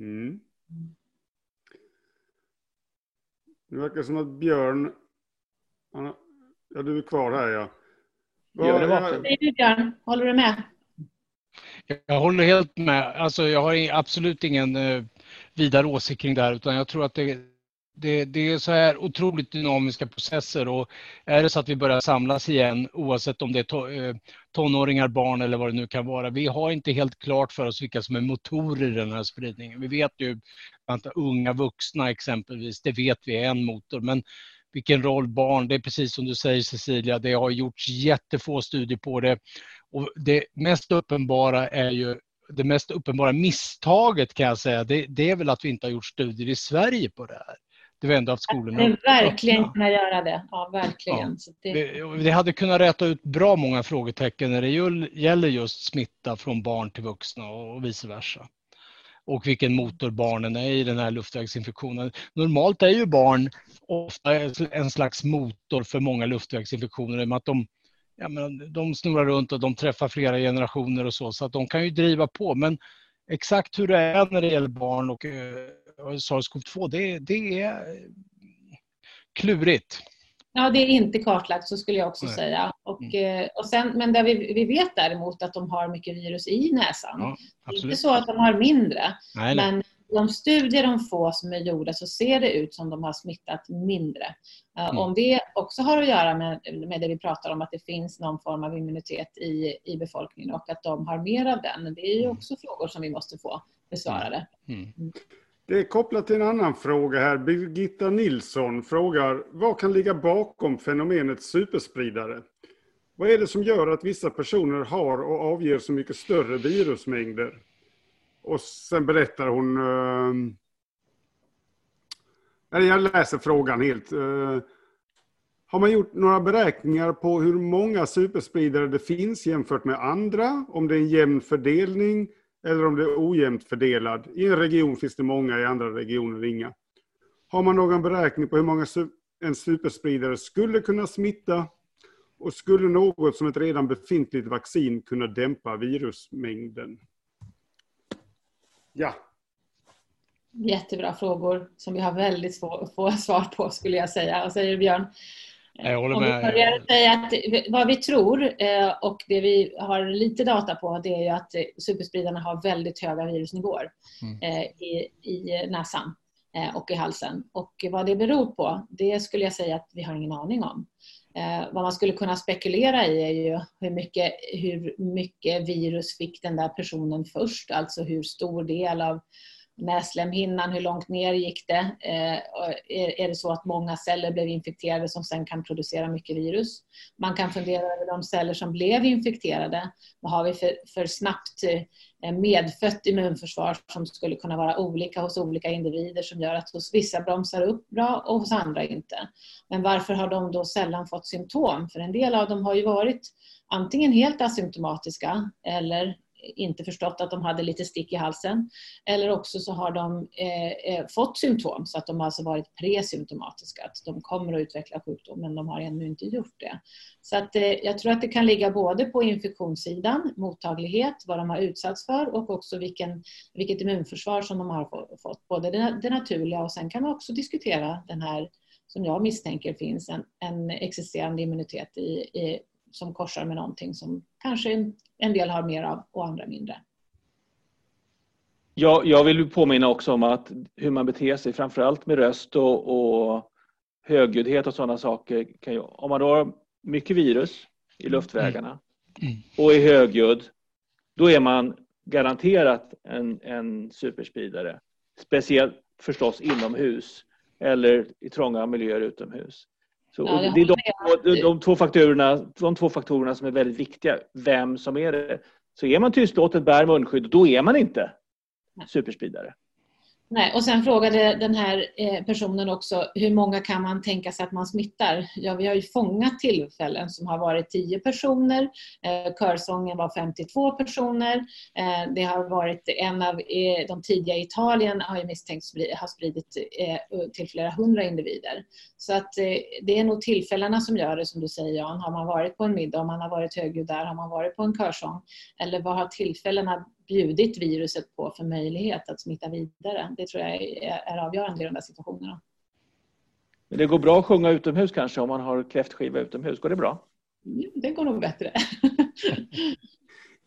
Mm. Det verkar som att Björn... Ja, du är kvar här ja. Vad säger du Björn? Håller du med? Jag håller helt med. Alltså, jag har absolut ingen eh, vidare åsikt kring det här utan jag tror att det, det, det, är så här otroligt dynamiska processer och är det så att vi börjar samlas igen oavsett om det är to, eh, tonåringar, barn eller vad det nu kan vara. Vi har inte helt klart för oss vilka som är motorer i den här spridningen. Vi vet ju att unga vuxna exempelvis, det vet vi är en motor. Men vilken roll barn, det är precis som du säger Cecilia, det har gjorts jättefå studier på det. Och det mest uppenbara är ju det mest uppenbara misstaget kan jag säga, det, det, är väl att vi inte har gjort studier i Sverige på det här. Det var ändå att skolorna... Det verkligen kunna göra det. Ja, verkligen. Ja. Det... det... hade kunnat räta ut bra många frågetecken när det gäller just smitta från barn till vuxna och vice versa. Och vilken motor barnen är i den här luftvägsinfektionen. Normalt är ju barn ofta en slags motor för många luftvägsinfektioner i och med att de ja, men de snurrar runt och de träffar flera generationer och så, så att de kan ju driva på. Men exakt hur det är när det gäller barn och eh, SARS-CoV-2, det, det är klurigt. Ja, det är inte kartlagt så skulle jag också Nej. säga. Och, mm. Eh, och sen, men där vi, vi vet däremot att de har mycket virus i näsan. Ja, inte så att de har mindre, nej, men de studier de får som är gjorda så ser det ut som de har smittat mindre. Eh, mm. Om det också har att göra med, med det vi pratar om, att det finns någon form av immunitet i, i befolkningen och att de har mer av den, det är ju mm. också frågor som vi måste få besvarade. Mm. Det är kopplat till en annan fråga här. Birgitta Nilsson frågar, vad kan ligga bakom fenomenet superspridare? Vad är det som gör att vissa personer har och avger så mycket större virusmängder? Och sen berättar hon... Uh, jag läser frågan helt. Eh, har man gjort några beräkningar på hur många superspridare det finns jämfört med andra? Om det är en jämn fördelning eller om det är ojämnt fördelad? I en region finns det många, i andra regioner inga. Har man någon beräkning på hur många en superspridare skulle kunna smitta? Och skulle något som ett redan befintligt vaccin kunna dämpa virusmängden? Ja. Jättebra frågor som vi har väldigt få svar på skulle jag säga. Vad säger du Björn? Jag håller med. Om vi börjar säga att vad vi tror eh, och det vi har lite data på det är ju att superspridarna har väldigt höga virusnivåer mm. Eh, i, i näsan eh, och i halsen. Och vad det beror på, det skulle jag säga att vi har ingen aning om. vad man skulle kunna spekulera i är ju hur mycket, hur mycket virus fick den där personen först, alltså hur stor del av näslemhinnan, hur långt ner gick det? Eh, är det så att många celler blev infekterade som sen kan producera mycket virus? Man kan fundera över de celler som blev infekterade. Vad har vi för, för snabbt eh, medfött immunförsvar som skulle kunna vara olika hos olika individer som gör att hos vissa bromsar upp bra och hos andra inte. Men varför har de då sällan fått symptom? För en del av dem har ju varit antingen helt asymptomatiska eller inte förstått att de hade lite stick i halsen. Eller också så har de eh, eh, fått symptom så att de alltså varit presymptomatiska. Att de kommer att utveckla sjukdom men de har ännu inte gjort det. Så att, eh, jag tror att det kan ligga både på infektionssidan, mottaglighet, vad de har utsatts för och också vilken, vilket immunförsvar som de har fått. Både det, det naturliga och sen kan man också diskutera den här som jag misstänker finns en, en existerande immunitet i, i som korsar med någonting som kanske en del har mer av och andra mindre. Ja, jag vill påminna också om att hur man beter sig, framförallt med röst och, och högljuddhet och sådana saker. Kan ju, om man då har mycket virus i luftvägarna mm. Och är högljudd, då är man garanterat en, en superspridare. Speciellt förstås inomhus eller i trånga miljöer utomhus. Så, ja, det är de, de, de, två faktorerna, de två faktorerna som är väldigt viktiga. Vem som är det. Så är man tystlåten, bär munskydd, då är man inte superspridare. Nej, och sen frågade den här eh, personen också hur många kan man tänka sig att man smittar? Ja, vi har ju fångat tillfällen som har varit 10 personer. Eh, körsången var 52 personer. Eh, det har varit en av de tidiga i Italien har ju misstänkts ha spridit till flera hundra individer. Så att det är nog tillfällena som gör det som du säger Jan. Har man varit på en middag, om man har varit högljudd där, har man varit på en körsång? Eller vad har tillfällena bjudit viruset på för möjlighet att smitta vidare. Det tror jag är avgörande i de där situationerna. Men det går bra att sjunga utomhus kanske om man har kräftskiva utomhus. Går det bra? Det går nog bättre.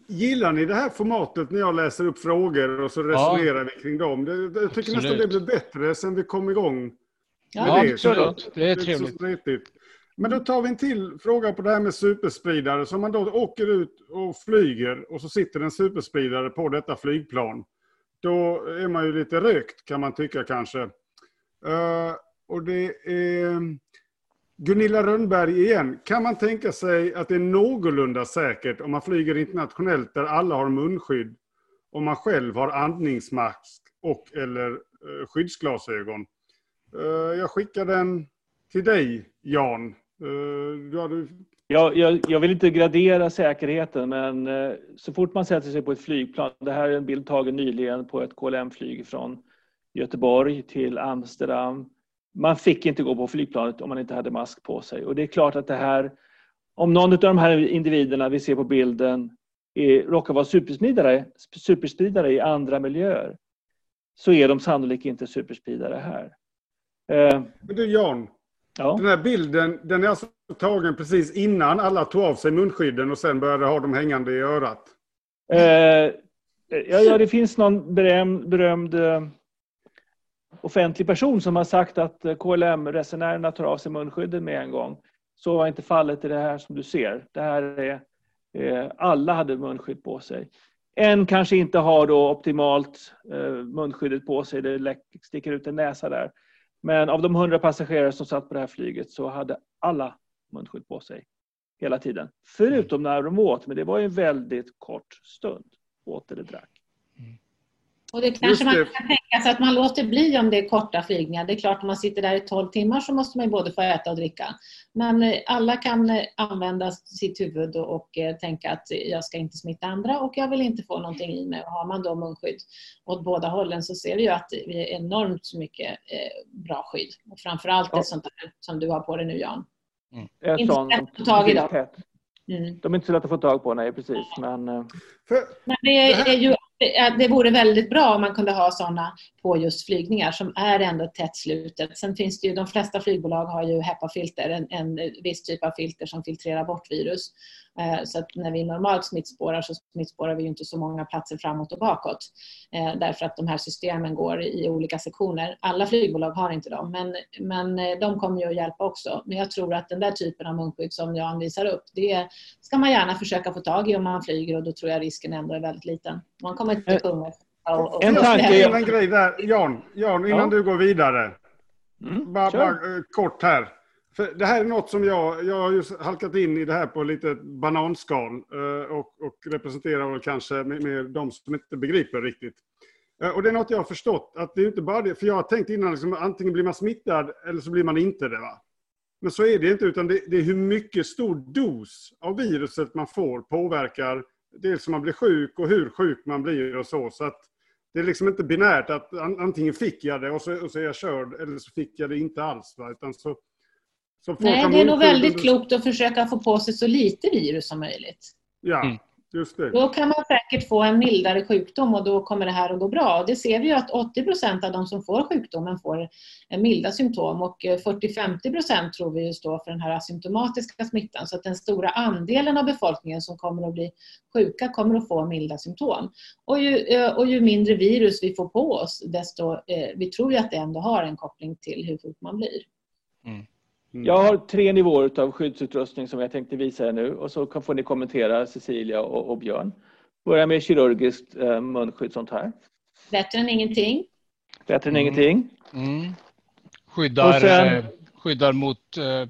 Gillar ni det här formatet när jag läser upp frågor och så resonerar ja. vi kring dem? Det, jag tycker absolut. nästan det blir bättre sen vi kom igång. Ja, det. absolut. Det är trevligt. Men då tar vi en till fråga på det här med superspridare. Så om man då åker ut och flyger och så sitter en superspridare på detta flygplan. Då är man ju lite rökt kan man tycka kanske. Uh, och det är mm, Gunilla Rönnberg igen. Kan man tänka sig att det är någorlunda säkert om man flyger internationellt där alla har munskydd om man själv har andningsmask och eller eh, skyddsglasögon? Uh, jag skickar den till dig, Jan. Uh, ja, du... jag, jag, jag, vill inte gradera säkerheten men uh, så fort man sätter sig på ett flygplan, det här är en bild tagen nyligen på ett KLM-flyg från Göteborg till Amsterdam. Man fick inte gå på flygplanet om man inte hade mask på sig och det är klart att det här, om någon av de här individerna vi ser på bilden är, råkar vara superspridare, superspridare i andra miljöer så är de sannolikt inte superspridare här. Uh, men du Jan, Ja. Den här bilden den är alltså tagen precis innan alla tog av sig munskydden och sen började ha dem hängande i örat. Eh, ja, ja, det finns någon berömd, berömd eh, offentlig person som har sagt att eh, KLM-resenärerna tar av sig munskydden med en gång. Så var inte fallet i det här som du ser. Det här är, eh, alla hade munskydd på sig. En kanske inte har då optimalt eh, munskyddet på sig, det sticker ut en näsa där. Men av de 100 passagerare som satt på det här flyget så hade alla munskydd på sig hela tiden. Förutom när de åt, men det var en väldigt kort stund. Åt eller drack. Och det kanske man kan tänka sig att man låter bli om det är korta flygningar. Det är klart, om man sitter där i 12 timmar så måste man både få äta och dricka. Men eh, alla kan eh, använda sitt huvud och eh, tänka att jag ska inte smitta andra och jag vill inte få någonting i mig. Och har man då munskydd åt båda hållen så ser vi ju att det är enormt mycket bra skydd. Och framförallt ja. ett sånt där som du har på dig nu Jan. Mm. Inte så lätt att få tag i dem. Mm. De är inte så lätta att få tag på, nej precis. Men, men det är ju det vore väldigt bra om man kunde ha sådana på just flygningar som är ändå tätt slutet. Sen finns det ju, de flesta flygbolag har ju HEPA-filter, en, en viss typ av filter som filtrerar bort virus. Eh, så att när vi normalt smittspårar så smittspårar vi inte så många platser framåt och bakåt. Eh, därför att de här systemen går i olika sektioner. Alla flygbolag har inte dem, men, men eh, de kommer ju att hjälpa också. Men jag tror att den där typen av munskydd som Jan visar upp, det ska man gärna försöka få tag i om man flyger och då tror jag risken ändå är väldigt liten. Man kommer inte kunna en tanke. En grej där, Jan, Jan innan ja. du går vidare. Mm, bara, bara, kort här. För det här är något som jag, jag har just halkat in i det här på lite bananskal eh, och, och representerar väl kanske med, med de som inte begriper riktigt. Eh, och det är något jag har förstått, att det är inte bara det, för jag har tänkt innan, liksom, antingen blir man smittad eller så blir man inte det. Va? Men så är det inte, utan det, det är hur mycket stor dos av viruset man får påverkar dels om man blir sjuk och hur sjuk man blir och så. Så att det är liksom inte binärt att antingen fick jag det och så, och så är jag körd eller så fick jag det inte alls. Va? Utan så, Nej, det är nog väldigt klokt att försöka få på sig så lite virus som möjligt. Ja, mm. Just det. Då kan man säkert få en mildare sjukdom och då kommer det här att gå bra. Det ser vi ju att 80 procent av de som får sjukdomen får milda symptom och 40-50 procent tror vi står för den här asymptomatiska smittan. Så att den stora andelen av befolkningen som kommer att bli sjuka kommer att få milda symptom. Och ju, eh, och ju mindre virus vi får på oss, desto, eh, vi tror ju att det ändå har en koppling till hur sjuk man blir. Mm. Mm. Jag har tre nivåer av skyddsutrustning som jag tänkte visa er nu och så får ni kommentera Cecilia och, och Björn. Börja med kirurgiskt eh, munskydd sånt här. Bättre än ingenting. Bättre än mm. ingenting. Mm. Skyddar, sen, eh, skyddar mot eh,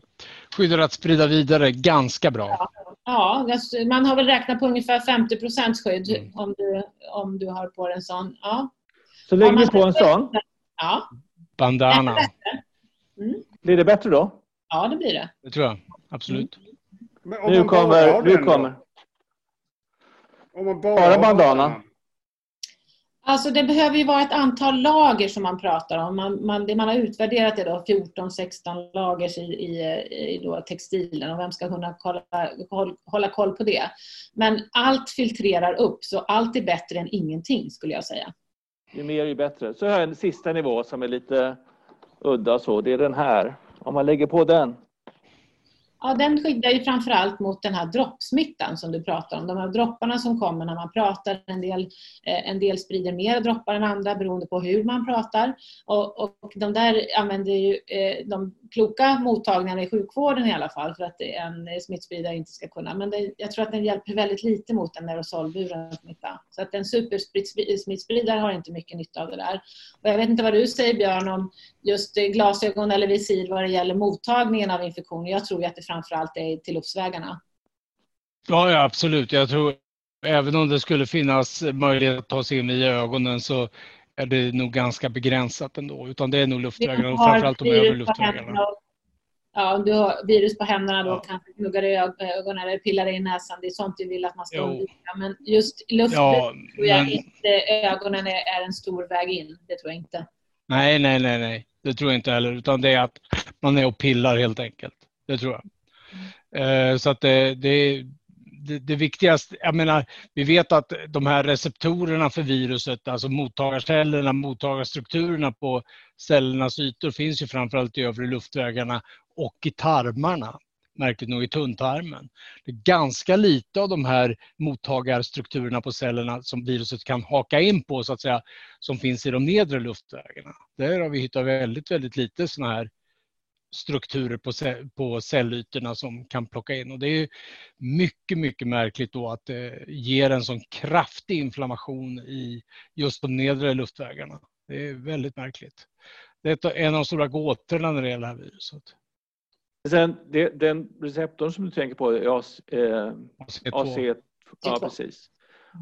skyddar att sprida vidare ganska bra. Ja, ja man har väl räknat på ungefär 50 procents skydd mm. om, du, om du har på en sån. Ja. Så lägger vi på en sån. Ja. Bandana. Mm. Blir det bättre då? Ja, det blir det. Det tror jag. Absolut. Mm. Nu kommer... Nu kommer. Om man bara, bara bandana? Alltså det behöver ju vara ett antal lager som man pratar om. Man, man, det man har utvärderat är då 14-16 lager i, i, i då textilen och vem ska kunna kolla, hålla, hålla koll på det. Men allt filtrerar upp så allt är bättre än ingenting skulle jag säga. Ju mer ju bättre. Så har jag en sista nivå som är lite udda så. Det är den här. Om man lägger på den. Ja, den skyddar ju framförallt mot den här droppsmittan som du pratar om. De här dropparna som kommer när man pratar. En del, eh, en del sprider mer droppar än andra beroende på hur man pratar. Och, och de där använder ju eh, de kloka mottagningarna i sjukvården i alla fall för att en smittspridare inte ska kunna. Men det, jag tror att den hjälper väldigt lite mot en aerosolburen smitta. Så att en supersmittspridare har inte mycket nytta av det där. Och jag vet inte vad du säger Björn om just glasögon eller visir vad det gäller mottagningen av infektioner. Jag tror att det framförallt är till luftsvägarna. Ja, ja, absolut. Jag tror även om det skulle finnas möjlighet att ta sig in i ögonen så är det nog ganska begränsat ändå. Utan det är nog luftvägarna och framförallt de övre luftvägarna. Ja, om du har virus på händerna då ja. kanske gnuggar i ögonen eller pillar i näsan. Det är sånt vi vill att man ska undvika. Men just luften ja, tror jag men... inte ögonen är, är en stor väg in. Det tror jag inte. Nej, nej, nej, nej. Det tror jag inte heller. Utan det är att man är och pillar helt enkelt. Det tror jag. Eh, så att det, det, det, det, viktigaste, jag menar, vi vet att de här receptorerna för viruset, alltså mottagarcellerna, mottagarstrukturerna på cellernas ytor finns ju framförallt i övre luftvägarna och i tarmarna, märkligt nog i tunntarmen. Det är ganska lite av de här mottagarstrukturerna på cellerna som viruset kan haka in på, så att säga, som finns i de nedre luftvägarna. Där har vi hittat väldigt, väldigt lite sådana här strukturer på, på cellytorna som kan plocka in. Och det är mycket, mycket märkligt då att det ger en sån kraftig inflammation i just de nedre luftvägarna. Det är väldigt märkligt. Det är en av de stora gåtorna när det gäller det här viruset. Sen, det, den receptorn som du tänker på är AC, eh, AC2. Ja, precis.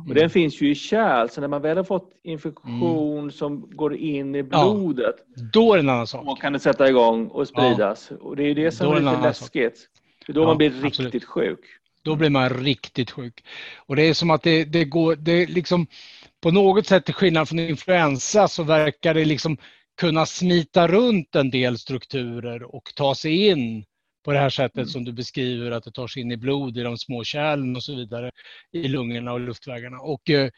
Och den finns ju i kärl, så när man väl har fått infektion mm. som går in i blodet. Ja, då är det en annan sak. Då kan det sätta igång och spridas. Ja. Och det är det som är, är lite läskigt. För då ja, man blir riktigt absolut. sjuk. Då blir man riktigt sjuk. Och det är som att det, det går, det liksom på något sätt till skillnad från influensa så verkar det liksom kunna smita runt en del strukturer och ta sig in på det här sättet mm. som du beskriver, att det tar sig in i blod i de små kärlen och så vidare i lungorna och luftvägarna. Och, eh,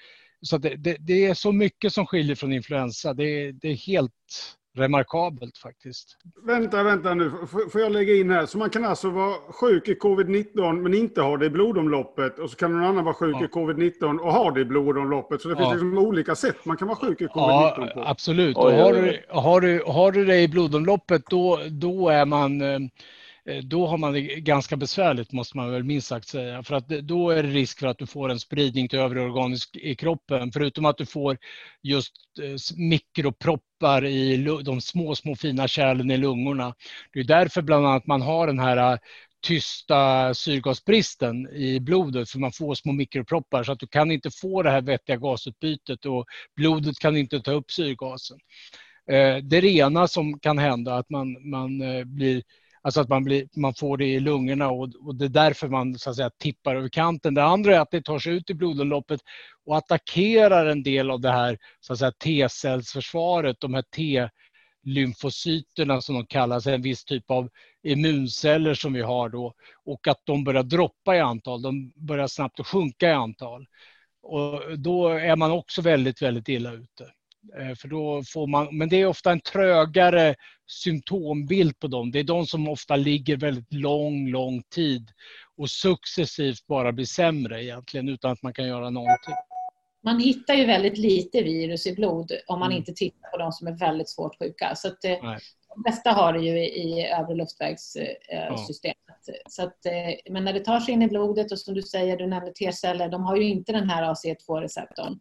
så det, det, det, är så mycket som skiljer från influensa. Det, det är helt remarkabelt faktiskt. Vänta, vänta nu. Får jag lägga in här? Så man kan alltså vara sjuk i covid-19 men inte ha det i blodomloppet och så kan någon annan vara sjuk ja. i covid-19 och ha det i blodomloppet. Så det finns liksom olika sätt man kan vara sjuk i covid-19 ja, på. Absolut. Och har, du, har, du, har du det i blodomloppet då, då är man Eh, Eh, då har man det ganska besvärligt måste man väl minst sagt säga. För att då är det risk för att du får en spridning till övriga organ i kroppen. Förutom att du får just eh, mikroproppar i de små, små fina kärlen i lungorna. Det är därför bland annat man har den här eh, tysta syrgasbristen i blodet för man får små mikroproppar så att du kan inte få det här vettiga gasutbytet och blodet kan inte ta upp syrgasen. Det är det ena som kan hända, att man, man blir Alltså att man, blir, man får det i lungorna och, och, det är därför man så att säga, tippar över kanten. Det andra är att det tar sig ut i blodomloppet och attackerar en del av det här T-cellsförsvaret, de här T-lymfocyterna som de kallas, en viss typ av immunceller som vi har då och att de börjar droppa i antal, de börjar snabbt att sjunka i antal. Och då är man också väldigt, väldigt illa ute. Eh, för då får man, men det är ofta en trögare symptombild på dem. Det är de som ofta ligger väldigt lång, lång tid och successivt bara blir sämre egentligen utan att man kan göra någonting. Man hittar ju väldigt lite virus i blod om man mm. inte tittar på de som är väldigt svårt sjuka. Så att, eh, de flesta har det ju i, övre luftvägssystemet. Ja. Så att, eh, men när det tar sig in i blodet och som du säger, du nämnde T-celler, de har ju inte den här AC2-receptorn.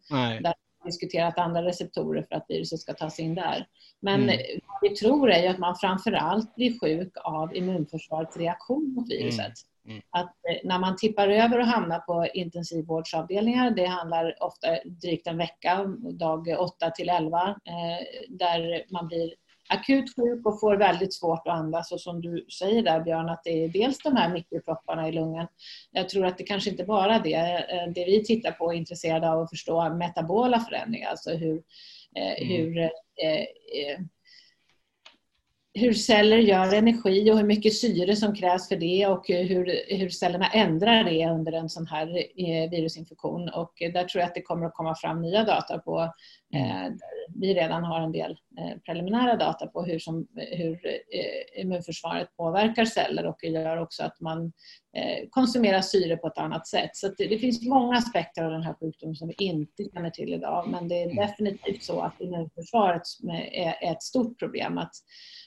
Diskuterat andra receptorer för att viruset ska tas in där. Men mm. vad vi tror är att man framför allt blir sjuk av immunförsvarets reaktion mot viruset. Mm. Mm. Att eh, när man tippar över och hamnar på intensivvårdsavdelningar, det handlar ofta drygt en vecka, dag 8 till 11, eh, där man blir akut sjuk och får väldigt svårt att andas. Och som du säger där Björn, att det är dels de här mikropropparna i lungan. Jag tror att det kanske inte bara det. Eh, det vi tittar på är intresserade av att förstå metabola förändringar, alltså hur, mm. hur eh, hur celler gör energi och hur mycket syre som krävs för det och hur, hur cellerna ändrar det under en sån här eh, virusinfektion. Och där tror jag att det kommer att komma fram nya data på, eh, vi redan har en del eh, preliminära data på hur, som, hur eh, immunförsvaret påverkar celler och gör också att man eh, konsumerar syre på ett annat sätt. Så det, det, finns många aspekter av den här sjukdomen som vi inte känner till idag men det är mm. definitivt så att immunförsvaret är, ett stort problem. Att, Eh,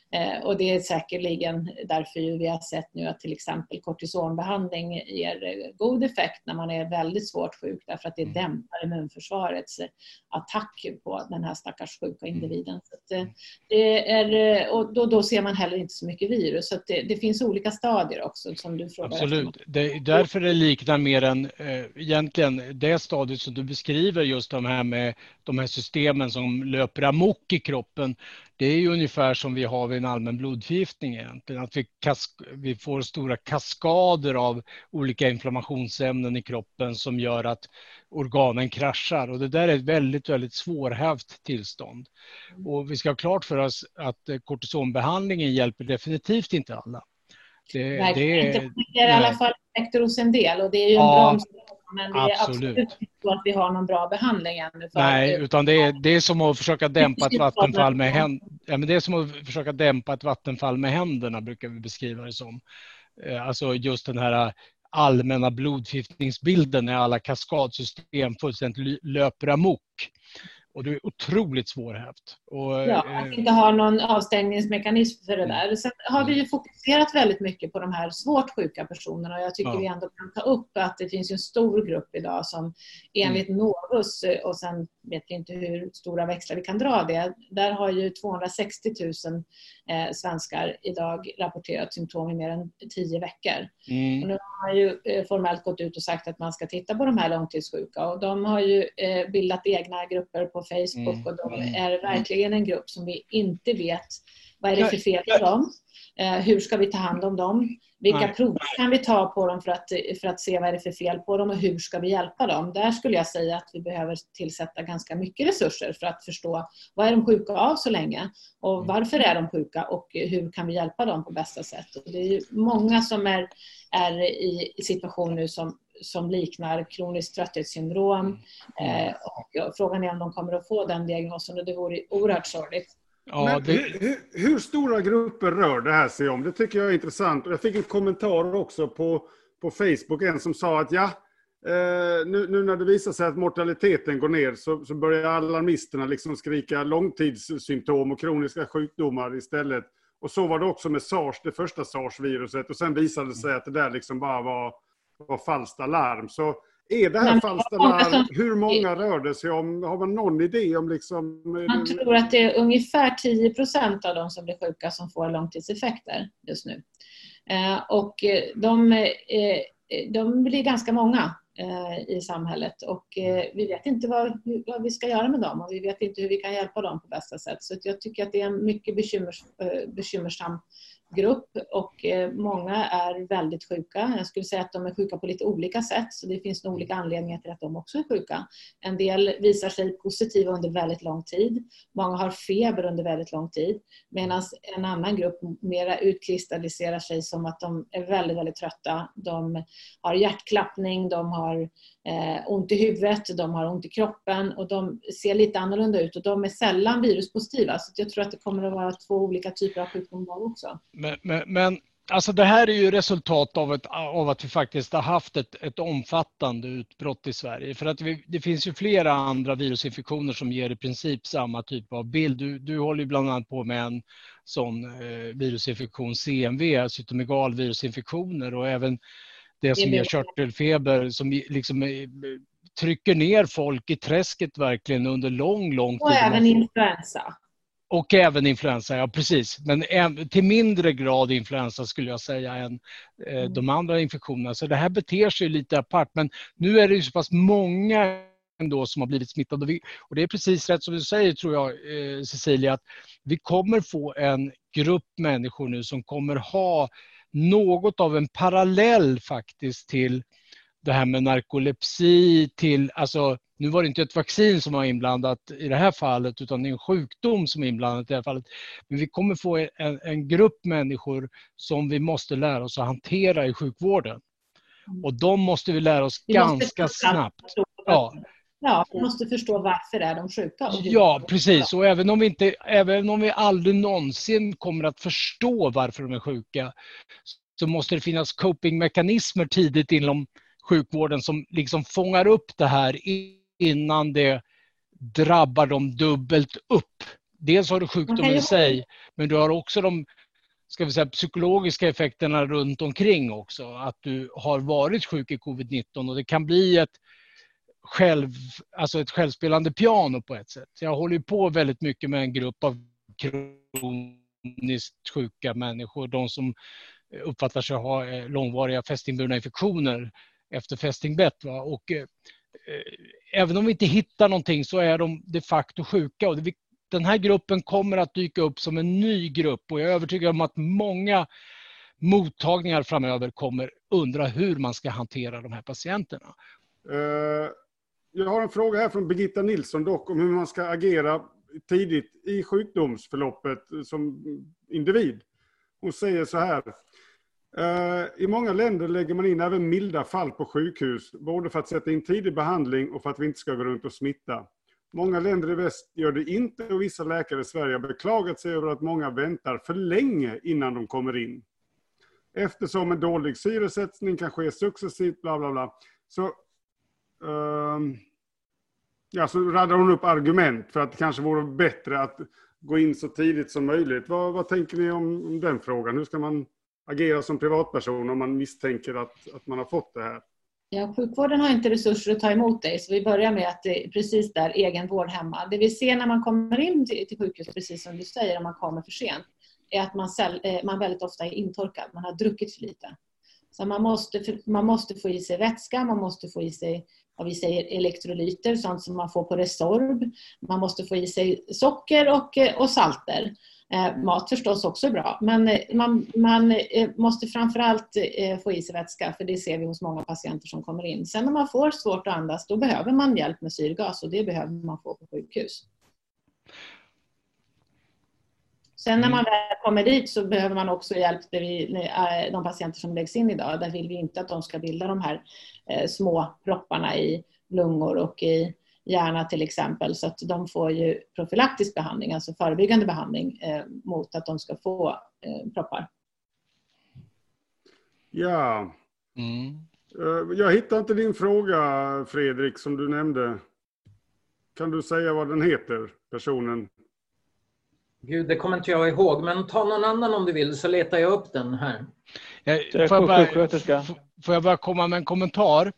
och det är säkerligen därför vi har sett nu att till exempel kortisonbehandling ger eh, god effekt när man är väldigt svårt sjuk därför att det mm. dämpar immunförsvarets eh, attack på den här stackars sjuka mm. individen. Så det är, och då, då ser man heller inte så mycket virus. Så det, det, finns olika stadier också som du frågar Absolut. Det är därför det liknar mer än eh, egentligen det stadiet som du beskriver just de här med de här systemen som löper amok i kroppen det är ju ungefär som vi har vid en allmän blodförgiftning egentligen. Att vi, vi, får stora kaskader av olika inflammationsämnen i kroppen som gör att organen kraschar. Och det där är ett väldigt, väldigt svårhävt tillstånd. Och vi ska ha klart för oss att kortisonbehandlingen hjälper definitivt inte alla. Det, nej, det är, inte. Det är i alla fall effekter hos en del och det är ju en ja, broms men det är absolut, absolut inte så att vi har någon bra behandling ännu. Nej, utan det är, det är som att försöka dämpa ett vattenfall med händerna. Ja, men det är som att försöka dämpa ett vattenfall med händerna, brukar vi beskriva det som. Eh, alltså just den här allmänna blodförgiftningsbilden när alla kaskadsystem fullständigt löper amok. Och det är otroligt svårhävt. Och, ja, att eh, inte ha någon avstängningsmekanism för det mm. där. Sen har vi ju fokuserat väldigt mycket på de här svårt sjuka personerna. Och jag tycker ja. vi ändå kan ta upp att det finns en stor grupp idag som enligt mm. Novus, och sen vet vi inte hur stora växlar vi kan dra det. Där har ju 260 000 eh, svenskar idag rapporterat symptom i mer än 10 veckor. Mm. Och nu har man ju eh, formellt gått ut och sagt att man ska titta på de här långtidssjuka och de har ju eh, bildat egna grupper på Facebook mm. och de mm. är verkligen en grupp som vi inte vet vad är det för fel på dem? Eh, hur ska vi ta hand om dem? Vilka Nej. prover kan vi ta på dem för att, för att se vad är det för fel på dem och hur ska vi hjälpa dem? Där skulle jag säga att vi behöver tillsätta ganska mycket resurser för att förstå vad är de sjuka av så länge och mm. varför är de sjuka och hur kan vi hjälpa dem på bästa sätt? Och det är många som är, är i, i situation nu som, som liknar kroniskt trötthetssyndrom mm. eh, och frågan är om de kommer att få den diagnosen och det vore oerhört sorgligt. Ja, det... hur, hur, stora grupper rör det här sig om? Det tycker jag är intressant. Jag fick en kommentar också på, på Facebook, en som sa att ja, eh, nu, nu, när det visar sig att mortaliteten går ner så, så börjar alarmisterna liksom skrika långtidssymptom och kroniska sjukdomar istället. Och så var det också med sars, det första sars-viruset. Och sen visade det sig att det där liksom bara var, var falskt alarm. Så är det här falskt? Hur många rör det sig om? Har man någon idé om liksom... Man tror att det är ungefär 10 procent av de som blir sjuka som får långtidseffekter just nu. Eh, och de, eh, de blir ganska många eh, i samhället och vi vet inte vad, vad, vi ska göra med dem och vi vet inte hur vi kan hjälpa dem på bästa sätt. Så jag tycker att det är en mycket bekymmer, bekymmersam grupp och eh, många är väldigt sjuka. Jag skulle säga att de är sjuka på lite olika sätt så det finns nog olika anledningar till att de också är sjuka. En del visar sig positiva under väldigt lång tid. Många har feber under väldigt lång tid medan en annan grupp mera utkristalliserar sig som att de är väldigt, väldigt trötta. De har hjärtklappning, de har eh, ont i huvudet, de har ont i kroppen och de ser lite annorlunda ut och de är sällan viruspositiva. Så jag tror att det kommer att vara två olika typer av sjukdomar också. Men, men, men alltså det här är ju resultat av, ett, av att vi faktiskt har haft ett, ett omfattande utbrott i Sverige. För att vi, det finns ju flera andra virusinfektioner som ger i princip samma typ av bild. Du, du håller ju bland annat på med en sån eh, virusinfektion, CMV, cytomegal virusinfektioner och även det som ger körtelfeber som liksom trycker ner folk i träsket verkligen under lång, lång tid. Och även influensa. Och även influensa, ja precis. Men till mindre grad influensa skulle jag säga än eh, mm. de andra infektionerna. Så det här beter sig lite apart. Men nu är det ju så pass många ändå som har blivit smittade. Och det är precis rätt som du säger tror jag eh, Cecilia, att vi kommer få en grupp människor nu som kommer ha något av en parallell faktiskt till det här med narkolepsi till, alltså nu var det inte ett vaccin som var inblandat i det här fallet utan det är en sjukdom som är inblandad i det här fallet. Men vi kommer få en, en grupp människor som vi måste lära oss att hantera i sjukvården. Mm. Och de måste vi lära oss vi ganska snabbt. Ja. Ja, vi måste förstå varför är de sjuka. Ja, precis. Och även om, vi inte, även om vi aldrig någonsin kommer att förstå varför de är sjuka så måste det finnas copingmekanismer tidigt inom sjukvården som liksom fångar upp det här innan det drabbar dem dubbelt upp. Dels har du sjukdomen i sig, men du har också de ska vi säga, psykologiska effekterna runt omkring också. Att du har varit sjuk i covid-19 och det kan bli ett, själv, alltså ett självspelande piano på ett sätt. Jag håller på väldigt mycket med en grupp av kroniskt sjuka människor. De som uppfattar sig ha eh, långvariga fästingburna infektioner efter fästingbett. Va? Och, eh, Eh, även om vi inte hittar någonting så är de de facto sjuka. Och den här gruppen kommer att dyka upp som en ny grupp och jag är övertygad om att många mottagningar framöver kommer undra hur man ska hantera de här patienterna. Eh, jag har en fråga här från Birgitta Nilsson dock om hur man ska agera tidigt i sjukdomsförloppet som individ. Hon säger så här. Eh, I många länder lägger man in även milda fall på sjukhus, både för att sätta in tidig behandling och för att vi inte ska gå runt och smitta. Många länder i väst gör det inte och vissa läkare i Sverige har beklagat sig över att många väntar för länge innan de kommer in. Eftersom en dålig syresättning kan ske successivt, bla bla bla. Så, um, ja, så raddar hon upp argument för att det kanske vore bättre att gå in så tidigt som möjligt. Vad, vad tänker ni om den frågan? Hur ska man agera som privatperson om man misstänker att, att man har fått det här? Ja, sjukvården har inte resurser att ta emot dig, så vi börjar med att det är precis där, egenvård hemma. Det vi ser när man kommer in till, till sjukhus, precis som du säger, om man kommer för sent, är att man, eh, man väldigt ofta är intorkad, man har druckit för lite. Så man måste, man måste få i sig vätska, man måste få i sig vad vi säger elektrolyter, sånt som man får på Resorb. Man måste få i sig socker och, eh, och salter. Eh, mat förstås också är bra, men eh, man, man eh, måste framförallt få i sig vätska, för det ser vi hos många patienter som kommer in. Sen när man får svårt att andas, då behöver man hjälp med syrgas och det behöver man få på sjukhus. Sen när man väl kommer dit så behöver man också hjälp, de patienter som läggs in idag, där vill vi inte att de ska bilda de här små propparna i lungor och i hjärna till exempel. Så att de får ju profylaktisk behandling, alltså förebyggande behandling eh, mot att de ska få eh, proppar. Ja. Mm. Eh, jag hittar inte din fråga Fredrik som du nämnde. Kan du säga vad den heter, personen? Gud, det kommer inte jag ihåg, men ta någon annan om du vill så letar jag upp den här. Jag, får, jag bara, får jag bara komma med en kommentar?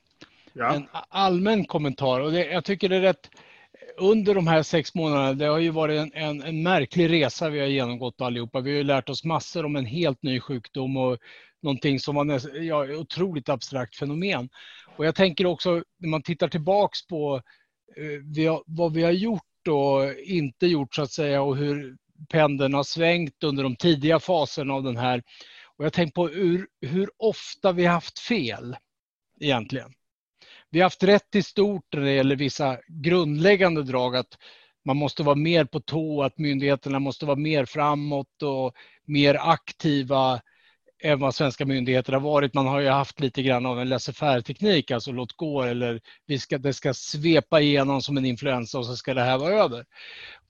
Ja. En allmän kommentar. Och det, jag tycker det är rätt under de här sex månaderna, det har ju varit en, en, en, märklig resa vi har genomgått allihopa. Vi har ju lärt oss massor om en helt ny sjukdom och någonting som var näst, ja, otroligt abstrakt fenomen. Och jag tänker också när man tittar tillbaks på eh, vi har, vad vi har gjort och inte gjort så att säga och hur pendeln har svängt under de tidiga faserna av den här. Och jag tänker på hur, hur ofta vi har haft fel egentligen. Vi har haft rätt i stort när det gäller vissa grundläggande drag. Att man måste vara mer på tå, att myndigheterna måste vara mer framåt och mer aktiva än vad svenska myndigheter har varit. Man har ju haft lite grann av en laissez-faire-teknik, alltså låt gå eller vi ska, det ska svepa igenom som en influensa och så ska det här vara över.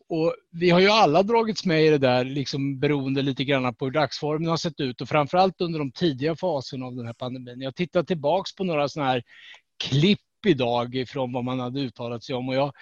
Och vi har ju alla dragits med i det där, liksom beroende lite grann på hur dagsformen har sett ut och framförallt under de tidiga faserna av den här pandemin. Jag tittar tillbaks på några sådana här klipp idag ifrån vad man hade uttalat sig om. Och jag,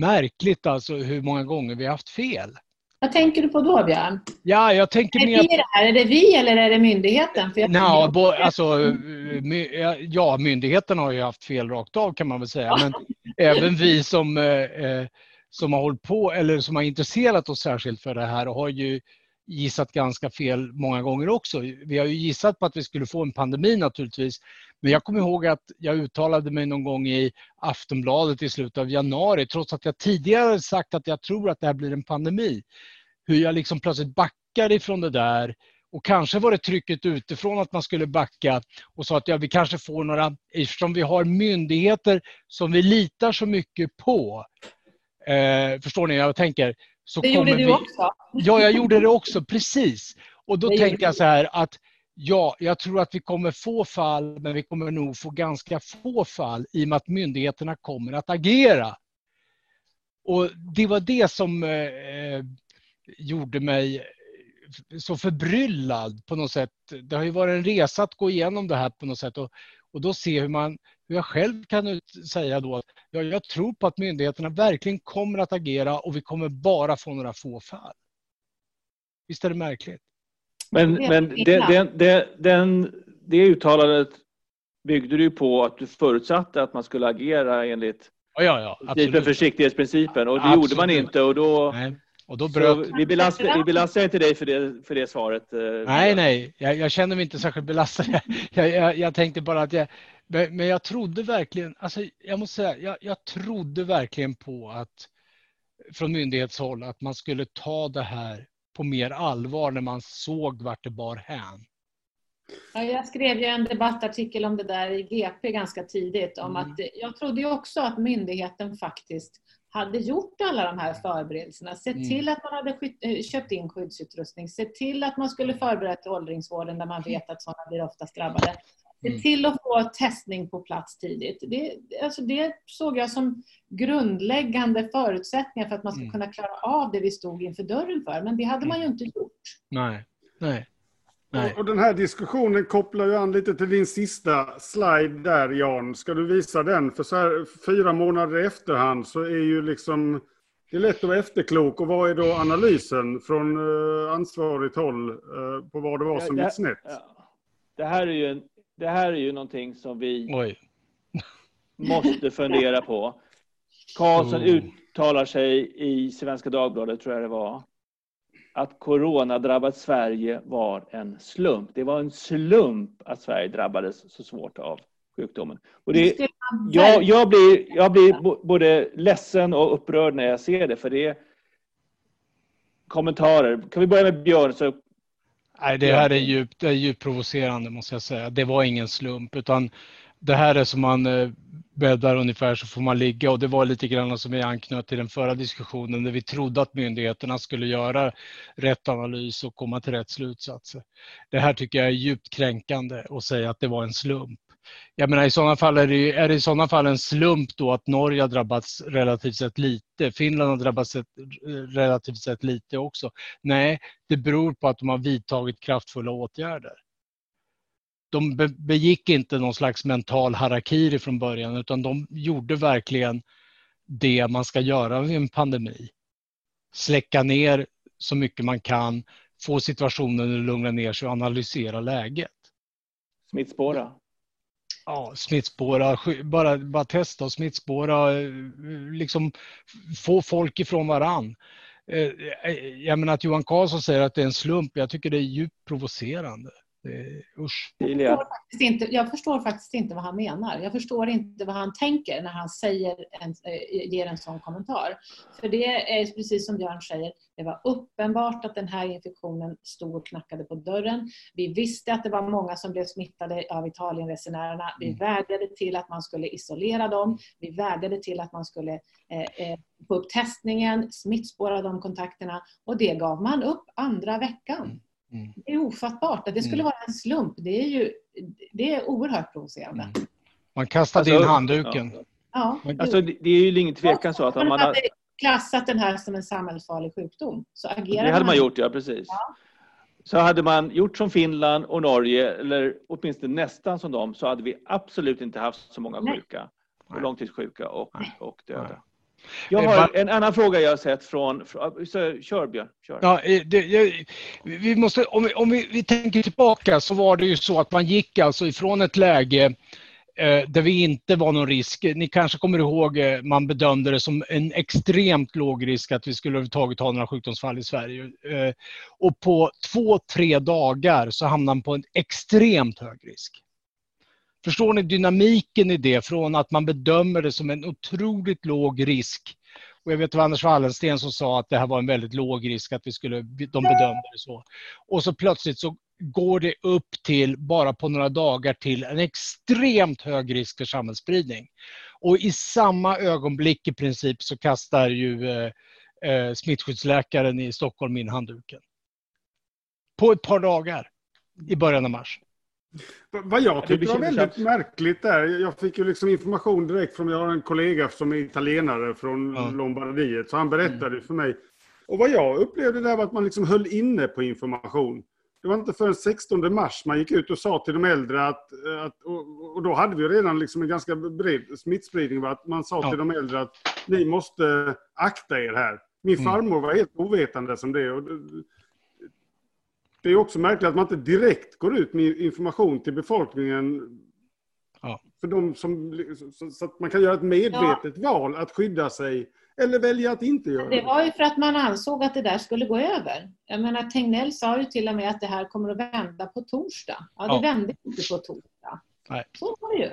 märkligt alltså hur många gånger vi har haft fel. Vad tänker du på då, Björn? Ja, jag tänker är, mer... det här? är det vi eller är det myndigheten? För jag Nå, bo, alltså, my, ja, myndigheten har ju haft fel rakt av kan man väl säga. Men även vi som, eh, som har hållit på eller som har intresserat oss särskilt för det här har ju gissat ganska fel många gånger också. Vi har ju gissat på att vi skulle få en pandemi naturligtvis. Men jag kommer ihåg att jag uttalade mig någon gång i Aftonbladet i slutet av januari trots att jag tidigare sagt att jag tror att det här blir en pandemi. Hur jag liksom plötsligt backar ifrån det där och kanske var det trycket utifrån att man skulle backa och sa att ja, vi kanske får några, eftersom vi har myndigheter som vi litar så mycket på. Eh, förstår ni vad jag tänker? Så det gjorde du vi... också. Ja, jag gjorde det också, precis. Och då tänkte jag så här att ja, jag tror att vi kommer få fall, men vi kommer nog få ganska få fall i och med att myndigheterna kommer att agera. Och det var det som eh, gjorde mig så förbryllad på något sätt. Det har ju varit en resa att gå igenom det här på något sätt och, och då se hur, man, jag själv kan säga då att ja, jag tror på att myndigheterna verkligen kommer att agera och vi kommer bara få några få fall. Visst är det märkligt? Men, men det, det, det, den, det uttalandet byggde du på att du förutsatte att man skulle agera enligt ja, ja, ja, försiktighetsprincipen och det absolut. gjorde man inte och då Nej. Och då bröt... vi, belastar, vi belastar inte dig för det, för det svaret. Eh, nej, nej, jag, jag känner mig inte särskilt belastad. Jag, jag, jag tänkte bara att jag, men jag trodde verkligen, alltså jag måste säga, jag, jag trodde verkligen på att från myndighetshåll att man skulle ta det här på mer allvar när man såg vart det bar hän. Ja, jag skrev ju en debattartikel om det där i GP ganska tidigt. Om mm. att jag trodde ju också att myndigheten faktiskt hade gjort alla de här förberedelserna. Sett mm. till att man hade eh, köpt in skyddsutrustning. Sett till att man skulle förberett åldringsvården där man vet att sådana blir oftast drabbade. Se mm. till att få testning på plats tidigt. Det, alltså det såg jag som grundläggande förutsättningar för att man ska mm. kunna klara av det vi stod inför dörren för. Men det hade man ju inte gjort. Nej, nej. Nej. Och den här diskussionen kopplar ju an lite till din sista slide där Jan. Ska du visa den? För så här fyra månader i efterhand så är ju liksom det är lätt att vara efterklok. Och vad är då analysen från uh, ansvarigt håll uh, på vad det var som gick snett? Det här är ju en det här är ju någonting som vi Oj. måste fundera på. Karlsson oh. uttalar sig i Svenska Dagbladet, tror jag det var, att corona drabbat Sverige var en slump. Det var en slump att Sverige drabbades så svårt av sjukdomen. Och det, jag, jag, blir, jag blir både ledsen och upprörd när jag ser det, för det är kommentarer. Kan vi börja med Björn? Så Nej, det här är djupt, det är djupt provocerande måste jag säga. Det var ingen slump utan det här är som man eh, bäddar ungefär så får man ligga och det var lite grann som vi anknöt till den förra diskussionen där vi trodde att myndigheterna skulle göra rätt analys och komma till rätt slutsatser. Det här tycker jag är djupt kränkande att säga att det var en slump. Jag menar i sådana fall är det, är det i sådana fall en slump då att Norge har drabbats relativt sett lite. Finland har drabbats relativt sett lite också. Nej, det beror på att de har vidtagit kraftfulla åtgärder. De begick inte någon slags mental harakiri från början utan de gjorde verkligen det man ska göra vid en pandemi. Släcka ner så mycket man kan, få situationen att lugna ner sig och analysera läget. Smittspåra? Ja, smittspåra, bara, bara testa och smittspåra, eh, liksom få folk ifrån varann. Eh, eh, jag menar att Johan Karlsson säger att det är en slump, jag tycker det är djupt provocerande. Usch. Jag förstår, faktiskt inte, jag förstår faktiskt inte vad han menar. Jag förstår inte vad han tänker när han säger en, ger en sån kommentar. För det är precis som Björn säger, det var uppenbart att den här infektionen stod och knackade på dörren. Vi visste att det var många som blev smittade av Italienresenärerna. Vi mm. vädjade till att man skulle isolera dem. Vi vädjade till att man skulle eh, eh, få upp testningen, smittspåra de kontakterna och det gav man upp andra veckan. Mm. Det är ofattbart. Att det skulle mm. vara en slump, det är ju det är oerhört provocerande. Mm. Man kastade alltså, in handduken. Ja. ja alltså, det är ju ingen tvekan så att om man har klassat den här som en samhällsfarlig sjukdom så agerar Det hade man gjort, ja precis. Ja. Så hade man gjort som Finland och Norge, eller åtminstone nästan som dem, så hade vi absolut inte haft så många sjuka, och långtidssjuka och, och döda. Jag har en annan fråga jag har sett från... Kör Björn. Kör. Ja, det, jag, vi måste, om vi, om vi, vi tänker tillbaka så var det ju så att man gick alltså ifrån ett läge Eh, där vi inte var någon risk. Ni kanske kommer ihåg, eh, man bedömde det som en extremt låg risk att vi skulle överhuvudtaget ha några sjukdomsfall i Sverige. Eh, och på två, tre dagar så hamnade man på en extremt hög risk. Förstår ni dynamiken i det från att man bedömer det som en otroligt låg risk och jag vet det var Anders Wallensten som sa att det här var en väldigt låg risk att vi skulle, de bedömde det så. Och så plötsligt så går det upp till, bara på några dagar, till en extremt hög risk för samhällsspridning. Och i samma ögonblick i princip så kastar ju eh, eh, smittskyddsläkaren i Stockholm in handduken. På ett par dagar i början av mars. Vad jag tycker var väldigt märkligt där, jag fick ju liksom information direkt från, jag har en kollega som är italienare från ja. Lombardiet, så han berättade mm. för mig. Och vad jag upplevde där var att man liksom höll inne på information. Det var inte förrän 16 mars man gick ut och sa till de äldre att, att och, då hade vi redan liksom en ganska bred smittspridning, att man sa ja. till de äldre att ni måste akta er här. Min mm. farmor var helt ovetande som det. Och det är också märkligt att man inte direkt går ut med information till befolkningen. Ja. För de som, så att man kan göra ett medvetet ja. val att skydda sig eller välja att inte göra det. Det var ju för att man ansåg att det där skulle gå över. Jag menar Tegnell sa ju till och med att det här kommer att vända på torsdag. Ja, det ja. vände inte på torsdag. Nej. Så var det ju.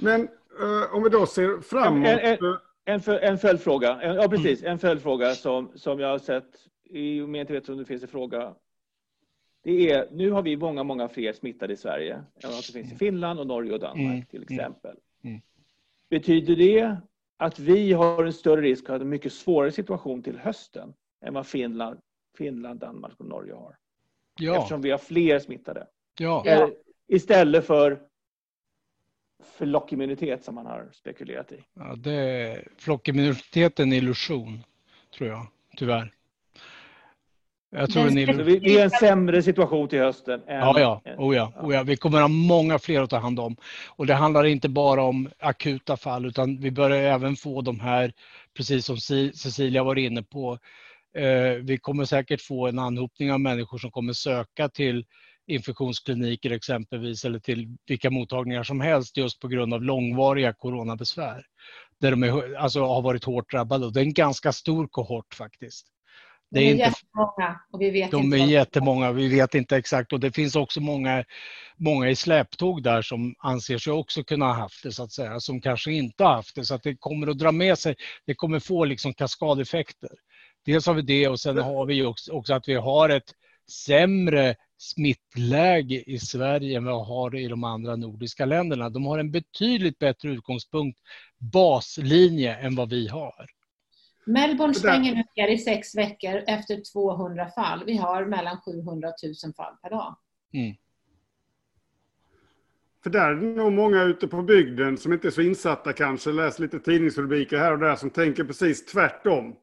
Men uh, om vi då ser framåt. En, en, en, en följdfråga. Ja, precis. En följdfråga som, som jag har sett om jag inte vet om det finns en fråga. Det är, nu har vi många, många fler smittade i Sverige än vad som finns i Finland och Norge och Danmark mm. till exempel. Mm. Betyder det att vi har en större risk att ha en mycket svårare situation till hösten än vad Finland, Finland Danmark och Norge har? Ja. Eftersom vi har fler smittade. Ja. Istället för flockimmunitet som man har spekulerat i. Ja, det, flockimmunitet är en illusion, tror jag, tyvärr. Jag tror ni... Vi är en sämre situation till hösten. Än... Ja, ja. Oh, ja. Oh, ja. Vi kommer ha många fler att ta hand om. Och det handlar inte bara om akuta fall, utan vi börjar även få de här, precis som Cecilia var inne på, eh, vi kommer säkert få en anhopning av människor som kommer söka till infektionskliniker exempelvis, eller till vilka mottagningar som helst, just på grund av långvariga coronabesvär. Där de är, alltså, har varit hårt drabbade. det är en ganska stor kohort faktiskt. Det är, de är inte, jättemånga. Och vi vet de inte är jättemånga, vi vet inte exakt. Och det finns också många, många i släptåg där som anser sig också kunna ha haft det, så att säga, som kanske inte har haft det. Så att det kommer att dra med sig, det kommer få liksom kaskadeffekter. Dels har vi det och sen har vi också, också att vi har ett sämre smittläge i Sverige än vad vi har i de andra nordiska länderna. De har en betydligt bättre utgångspunkt, baslinje, än vad vi har. Melbourne stänger nu ner i sex veckor efter 200 fall. Vi har mellan 700 000 fall per dag. Mm. För där är det nog många ute på bygden som inte är så insatta kanske, läser lite tidningsrubriker här och där, som tänker precis tvärtom.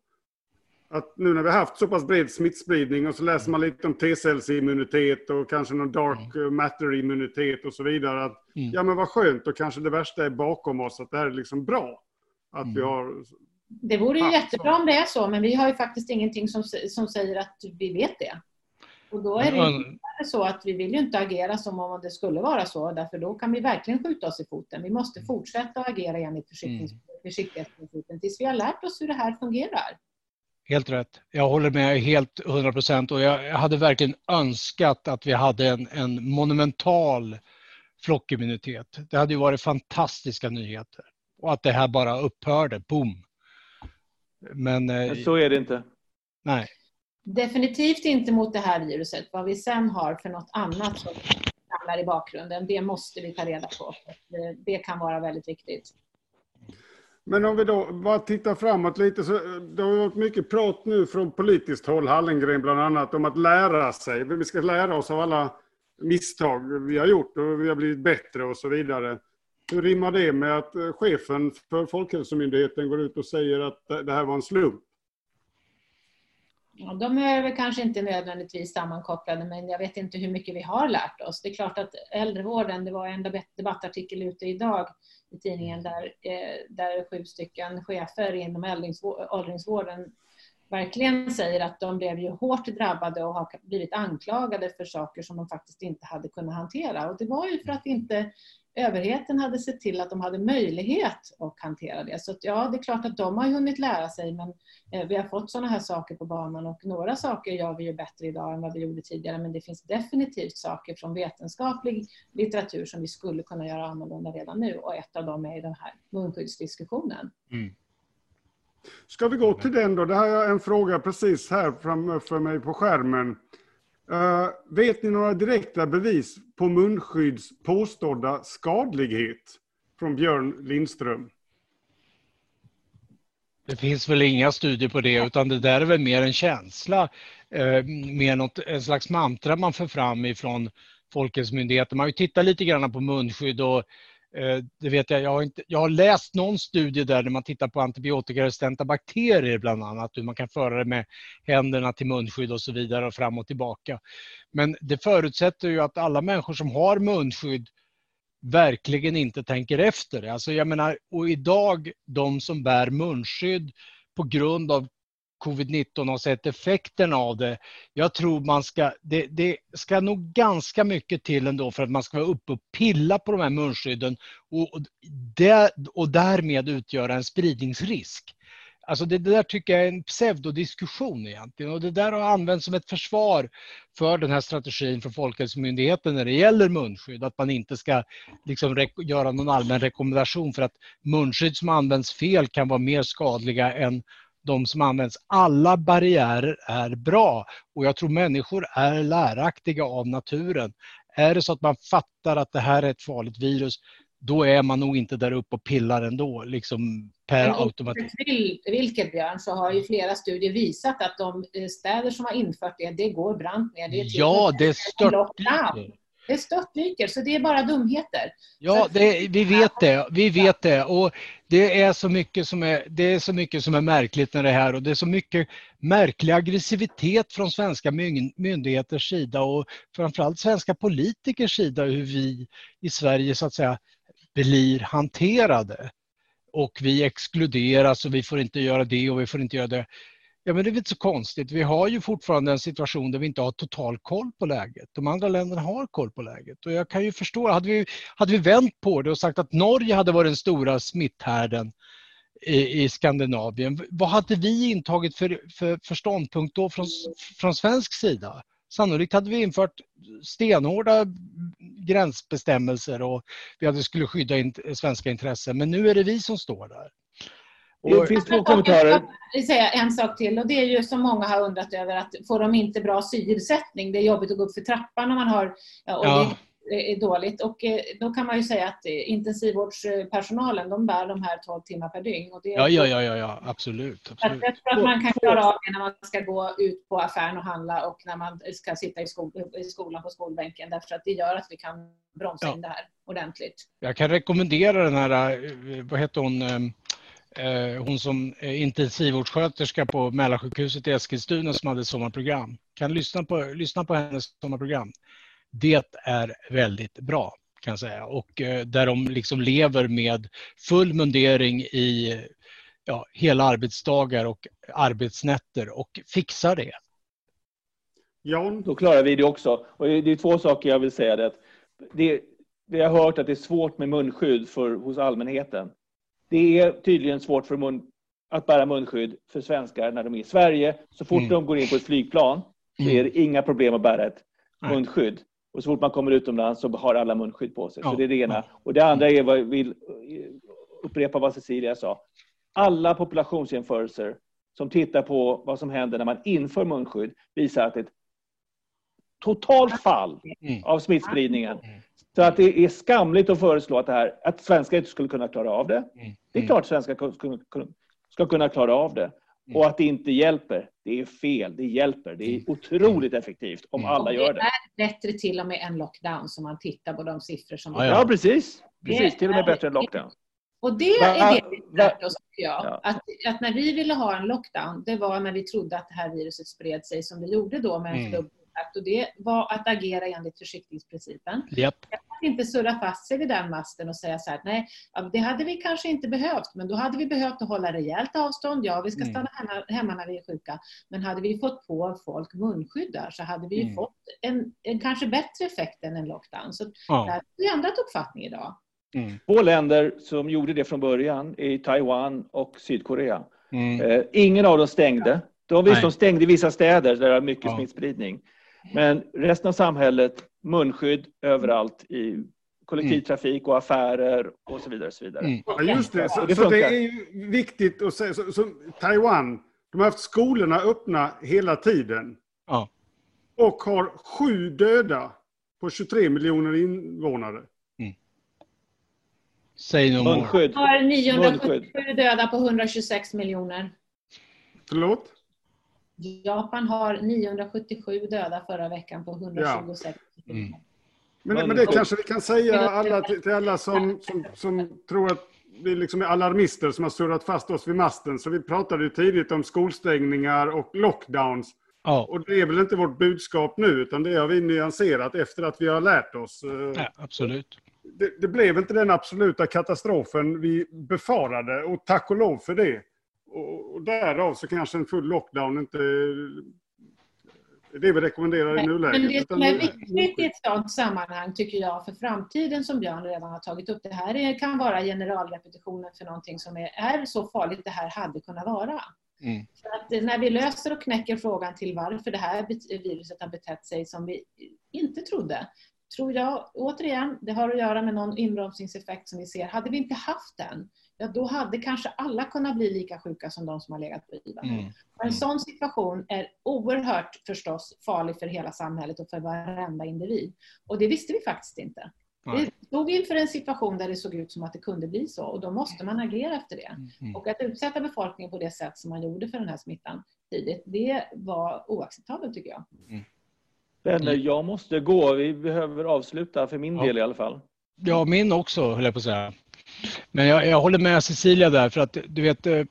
Att nu när vi har haft så pass bred smittspridning och så läser man lite om T-cellsimmunitet och kanske någon dark mm. matter-immunitet och så vidare. Att, mm. Ja men vad skönt, och kanske det värsta är bakom oss, att det här är liksom bra. Att mm. vi har det vore ju jättebra om det är så, men vi har ju faktiskt ingenting som, som säger att vi vet det. Och då är det ju så att vi vill ju inte agera som om det skulle vara så, därför då kan vi verkligen skjuta oss i foten. Vi måste fortsätta att agera enligt mm. försiktighetsprincipen tills vi har lärt oss hur det här fungerar. Helt rätt. Jag håller med helt 100 procent och jag hade verkligen önskat att vi hade en, en monumental flockimmunitet. Det hade ju varit fantastiska nyheter. Och att det här bara upphörde, boom. Men, eh, Men så är det inte. Nej. Definitivt inte mot det här viruset. Vad vi sen har för något annat som hamnar i bakgrunden, det måste vi ta reda på. Det kan vara väldigt viktigt. Men om vi då bara tittar framåt lite så det har varit mycket prat nu från politiskt håll, Hallengren bland annat, om att lära sig. Vi ska lära oss av alla misstag vi har gjort och vi har blivit bättre och så vidare. Hur rimmar det med att eh, chefen för Folkhälsomyndigheten går ut och säger att det här var en slump? Ja, de är väl kanske inte nödvändigtvis sammankopplade, men jag vet inte hur mycket vi har lärt oss. Det är klart att äldrevården, det var en debattartikel ute idag i tidningen där, eh, där sju stycken chefer inom åldringsvården verkligen säger att de blev ju hårt drabbade och har blivit anklagade för saker som de faktiskt inte hade kunnat hantera. Och det var ju för att inte överheten hade sett till att de hade möjlighet att hantera det. Så att, ja, det är klart att de har hunnit lära sig men eh, vi har fått sådana här saker på banan och några saker gör vi ju bättre idag än vad vi gjorde tidigare men det finns definitivt saker från vetenskaplig litteratur som vi skulle kunna göra annorlunda redan nu och ett av dem är den här munskyddsdiskussionen. Mm. Ska vi gå till den då? Det här är en fråga precis här framför mig på skärmen. Uh, vet ni några direkta bevis på munskydds påstådda skadlighet? Från Björn Lindström. Det finns väl inga studier på det, utan det där är väl mer en känsla, eh, mer något, en slags mantra man för fram ifrån Folkhälsomyndigheten. Man har ju tittat lite grann på munskydd och Eh, det vet jag, jag har, inte, jag har läst någon studie där, där man tittar på antibiotikaresistenta bakterier bland annat, hur man kan föra det med händerna till munskydd och så vidare och fram och tillbaka. Men det förutsätter ju att alla människor som har munskydd verkligen inte tänker efter. Alltså jag menar, och idag, de som bär munskydd på grund av covid-19 har sett effekten av det. Jag tror man ska, det, det, ska nog ganska mycket till ändå för att man ska vara uppe och pilla på de här munskydden och, och, det, och därmed utgöra en spridningsrisk. Alltså det, det, där tycker jag är en pseudodiskussion egentligen och det där har använts som ett försvar för den här strategin från Folkhälsomyndigheten när det gäller munskydd, att man inte ska liksom göra någon allmän rekommendation för att munskydd som används fel kan vara mer skadliga än de som används. Alla barriärer är bra och jag tror människor är läraktiga av naturen. Är det så att man fattar att det här är ett farligt virus, då är man nog inte där uppe och pillar ändå, liksom per automatik. Vilket Björn, så har ju flera studier visat att de städer som har infört det, det går brant ner. Det ja, det är Det störtdyker, så det är bara dumheter. Ja, det, vi vet det. Vi vet det. Och det är, så mycket som är, det är så mycket som är märkligt med det här och det är så mycket märklig aggressivitet från svenska myndigheters sida och framförallt svenska politikers sida hur vi i Sverige så att säga blir hanterade. Och vi exkluderas och vi får inte göra det och vi får inte göra det. Ja, men det är väl inte så konstigt. Vi har ju fortfarande en situation där vi inte har total koll på läget. De andra länderna har koll på läget. Och jag kan ju förstå, hade vi, hade vi vänt på det och sagt att Norge hade varit den stora smitthärden i, i Skandinavien, vad hade vi intagit för, för, för ståndpunkt då från, från svensk sida? Sannolikt hade vi infört stenhårda gränsbestämmelser och vi hade skulle skydda in, svenska intressen. Men nu är det vi som står där. Det finns två kommentarer. Jag säga en sak till och det är ju som många har undrat över att får de inte bra syresättning? Det är jobbigt att gå upp för trappan när man har ja, och ja. det är dåligt. Och eh, då kan man ju säga att eh, intensivvårdspersonalen de bär de här 12 timmar per dygn. Och det ja, ja, ja, ja, ja, absolut. absolut. Jag tror att man kan klara av det när man ska gå ut på affären och handla och när man ska sitta i, skol i skolan på skolbänken därför att det gör att vi kan bromsa ja. in det här ordentligt. Jag kan rekommendera den här, eh, vad heter hon, Eh, hon som är intensivvårdssköterska på Mälarsjukhuset i Eskilstuna som hade sommarprogram. Kan lyssna på, lyssna på hennes sommarprogram. Det är väldigt bra kan jag säga och eh, där de liksom lever med full mundering i ja, hela arbetsdagar och arbetsnätter och fixar det. Jan? Då klarar vi det också. Och det är två saker jag vill säga. Det, det, vi har hört att det är svårt med munskydd för, hos allmänheten. Det är tydligen svårt för mun, att bära munskydd för svenskar när de är i Sverige. Så fort mm. de går in på ett flygplan så är det inga problem att bära ett Nej. munskydd. Och så fort man kommer utomlands så har alla munskydd på sig. Ja. Så det är det ena. Och det andra är vad jag vill upprepa vad Cecilia sa. Alla populationsjämförelser som tittar på vad som händer när man inför munskydd visar att ett totalt fall mm. av smittspridningen mm. Så att det är skamligt att föreslå att, det här, att svenskar inte skulle kunna klara av det. Mm. Det är klart att svenskar ska kunna klara av det. Mm. Och att det inte hjälper, det är fel. Det hjälper. Det är mm. otroligt effektivt om alla gör det. Det är bättre till och med än lockdown, om man tittar på de siffror som... Ja, ja. ja precis. precis. Till och med bättre än lockdown. Och det är det vi lärt oss, tycker jag. Ja. Att, att, när vi ville ha en lockdown, det var när vi trodde att det här viruset spred sig som det gjorde då med en mm. Klubbkontakt. Och det var att agera enligt försiktighetsprincipen. Yep. Att inte surra fast sig vid den masten och säga så här, nej, det hade vi kanske inte behövt, men då hade vi behövt att hålla rejält avstånd. Ja, vi ska mm. stanna hemma, hemma när vi är sjuka. Men hade vi fått på folk munskyddar så hade vi mm. fått en, en, kanske bättre effekt än en lockdown. Så ja. där har vi ändrat uppfattning idag. Mm. Två länder som gjorde det från början är Taiwan och Sydkorea. Mm. Eh, ingen av dem stängde. De, visst, de stängde vissa städer där det var mycket ja. smittspridning. Men resten av samhället, munskydd överallt i kollektivtrafik och affärer och så vidare. Och så vidare. Mm. Ja, just det. Så, det, så det är ju viktigt att säga. Så, så, Taiwan, de har haft skolorna öppna hela tiden. Ja. Och har sju döda på 23 miljoner invånare. Säg no Munskydd. har 977 döda på 126 miljoner. Förlåt? Japan har 977 döda förra veckan på 126 ja. mm. men, men det kanske vi kan säga alla, till, till alla som, som, som tror att vi liksom är alarmister som har surrat fast oss vid masten. Så vi pratade ju tidigt om skolstängningar och lockdowns. Ja. Och det är väl inte vårt budskap nu, utan det har vi nyanserat efter att vi har lärt oss. Ja, absolut det, det, blev inte den absoluta katastrofen vi befarade och tack och lov för det. Och, och därav så kanske en full lockdown inte det vi rekommenderar i nuläget. Men det som är viktigt i ett sådant sammanhang tycker jag för framtiden som Björn redan har tagit upp. Det här kan vara generalrepetitionen för någonting som är, är så farligt det här hade kunnat vara. Mm. att när vi löser och knäcker frågan till varför det här viruset har betett sig som vi inte trodde, tror jag, återigen, det har att göra med någon inbromsningseffekt som vi ser. Hade vi inte haft den, ja då hade kanske alla kunnat bli lika sjuka som de som har legat på IVA. Mm. En sån situation är oerhört förstås farlig för hela samhället och för varenda individ. Och det visste vi faktiskt inte. Vi stod inför en situation där det såg ut som att det kunde bli så och då måste man agera efter det. Mm. mm. Och att utsätta befolkningen på det sätt som man gjorde för den här smittan tidigt, det var oacceptabelt tycker jag. Mm. Vänner, mm. jag måste gå. Vi behöver avsluta för min ja. del i alla fall. Ja, min också höll jag på att säga. Men jag, jag håller med Cecilia där för att du vet, eh,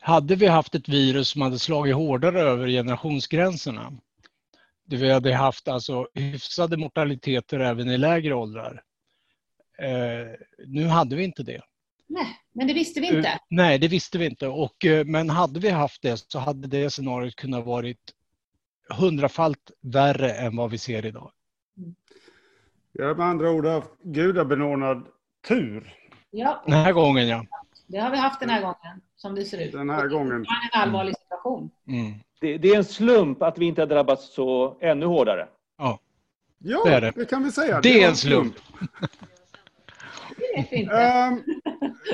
hade vi haft ett virus som hade slagit hårdare över generationsgränserna, det vi hade haft alltså hyfsade mortaliteter även i lägre åldrar. Eh, nu hade vi inte det. Nej, men det visste vi inte. Uh, nej, det visste vi inte. Och, uh, men hade vi haft det så hade det scenariot kunnat varit hundrafalt värre än vad vi ser idag. Jag har med andra ord haft gudabenådad tur. Ja. Den här gången ja. Det har vi haft den här gången, som det ser ut. Den här gången. Det är en allvarlig situation. Mm. Det, det, är en slump att vi inte har drabbats så ännu hårdare. Ja, ja det, det. det kan vi säga. Det, det är en slump. Det. Um,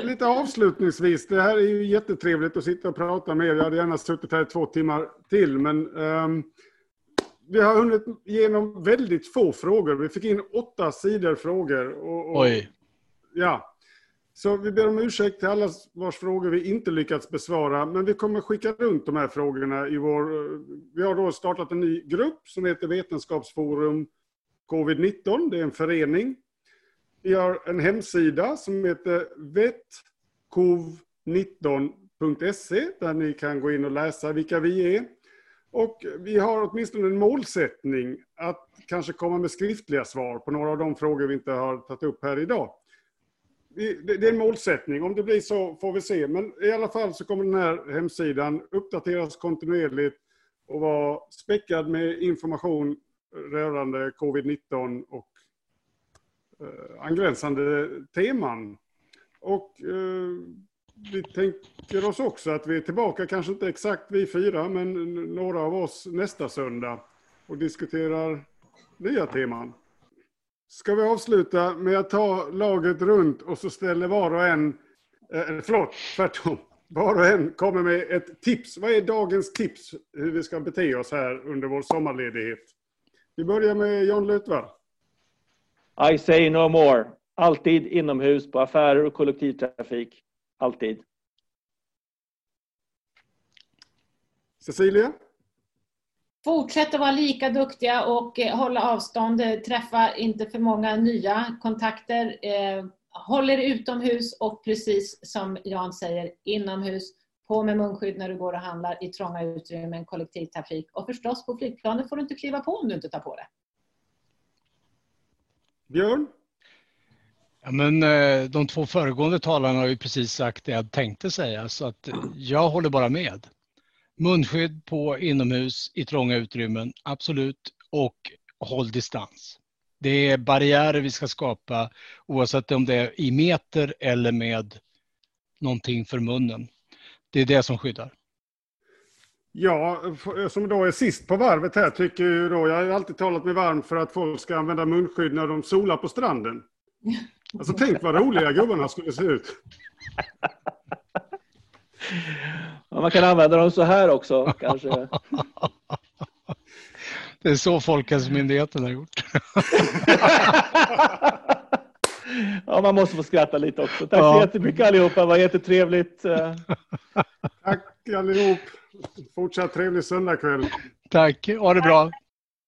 lite avslutningsvis, det här är ju jättetrevligt att sitta och prata med er. Jag hade gärna suttit här två timmar till, men um, vi har hunnit igenom väldigt få frågor. Vi fick in åtta sidor frågor. Och, och, Oj. Ja. Så vi ber om ursäkt till alla vars frågor vi inte lyckats besvara, men vi kommer skicka runt de här frågorna i vår... Eh, vi har då startat en ny grupp som heter Vetenskapsforum Covid-19. Det är en förening vi har en hemsida som heter vetcov19.se där ni kan gå in och läsa vilka vi är. Och vi har åtminstone en målsättning att kanske komma med skriftliga svar på några av de frågor vi inte har tagit upp här idag. Det är en målsättning. Om det blir så får vi se. Men i alla fall så kommer den här hemsidan uppdateras kontinuerligt och vara späckad med information rörande covid-19 och Eh, angränsande teman. Och eh, vi tänker oss också att vi är tillbaka, kanske inte exakt vi fyra, men några av oss nästa söndag och diskuterar nya teman. Ska vi avsluta med att ta laget runt och så ställer var och en, eh, förlåt, tvärtom. Var och en kommer med ett tips. Vad är dagens tips hur vi ska bete oss här under vår sommarledighet? Vi börjar med John Lutvar. I say no more. Alltid inomhus på affärer och kollektivtrafik. Alltid. Cecilia? Fortsätt att vara lika duktiga och eh, hålla avstånd. Träffa inte för många nya kontakter. Eh, håll er utomhus och precis som Jan säger, inomhus. På med munskydd när du går och handlar i trånga utrymmen, kollektivtrafik. Och förstås, på flygplanet får du inte kliva på om du inte tar på det. Björn? Ja, men, eh, de två föregående talarna har ju precis sagt det jag tänkte säga, så att jag håller bara med. Munskydd på inomhus i trånga utrymmen, absolut. Och håll distans. Det är barriärer vi ska skapa oavsett om det är i meter eller med någonting för munnen. Det är det som skyddar. Ja, som då är sist på varvet här tycker ju då, jag har alltid talat mig varm för att folk ska använda munskydd när de solar på stranden. Alltså tänk vad roliga gubbarna skulle se ut. Ja, man kan använda dem så här också kanske. Det är så Folkhälsomyndigheten har gjort. Ja, man måste få skratta lite också. Tack så jättemycket allihopa, det var jättetrevligt. Tack allihop. Fortsatt trevlig söndagkväll. Tack, ha det bra.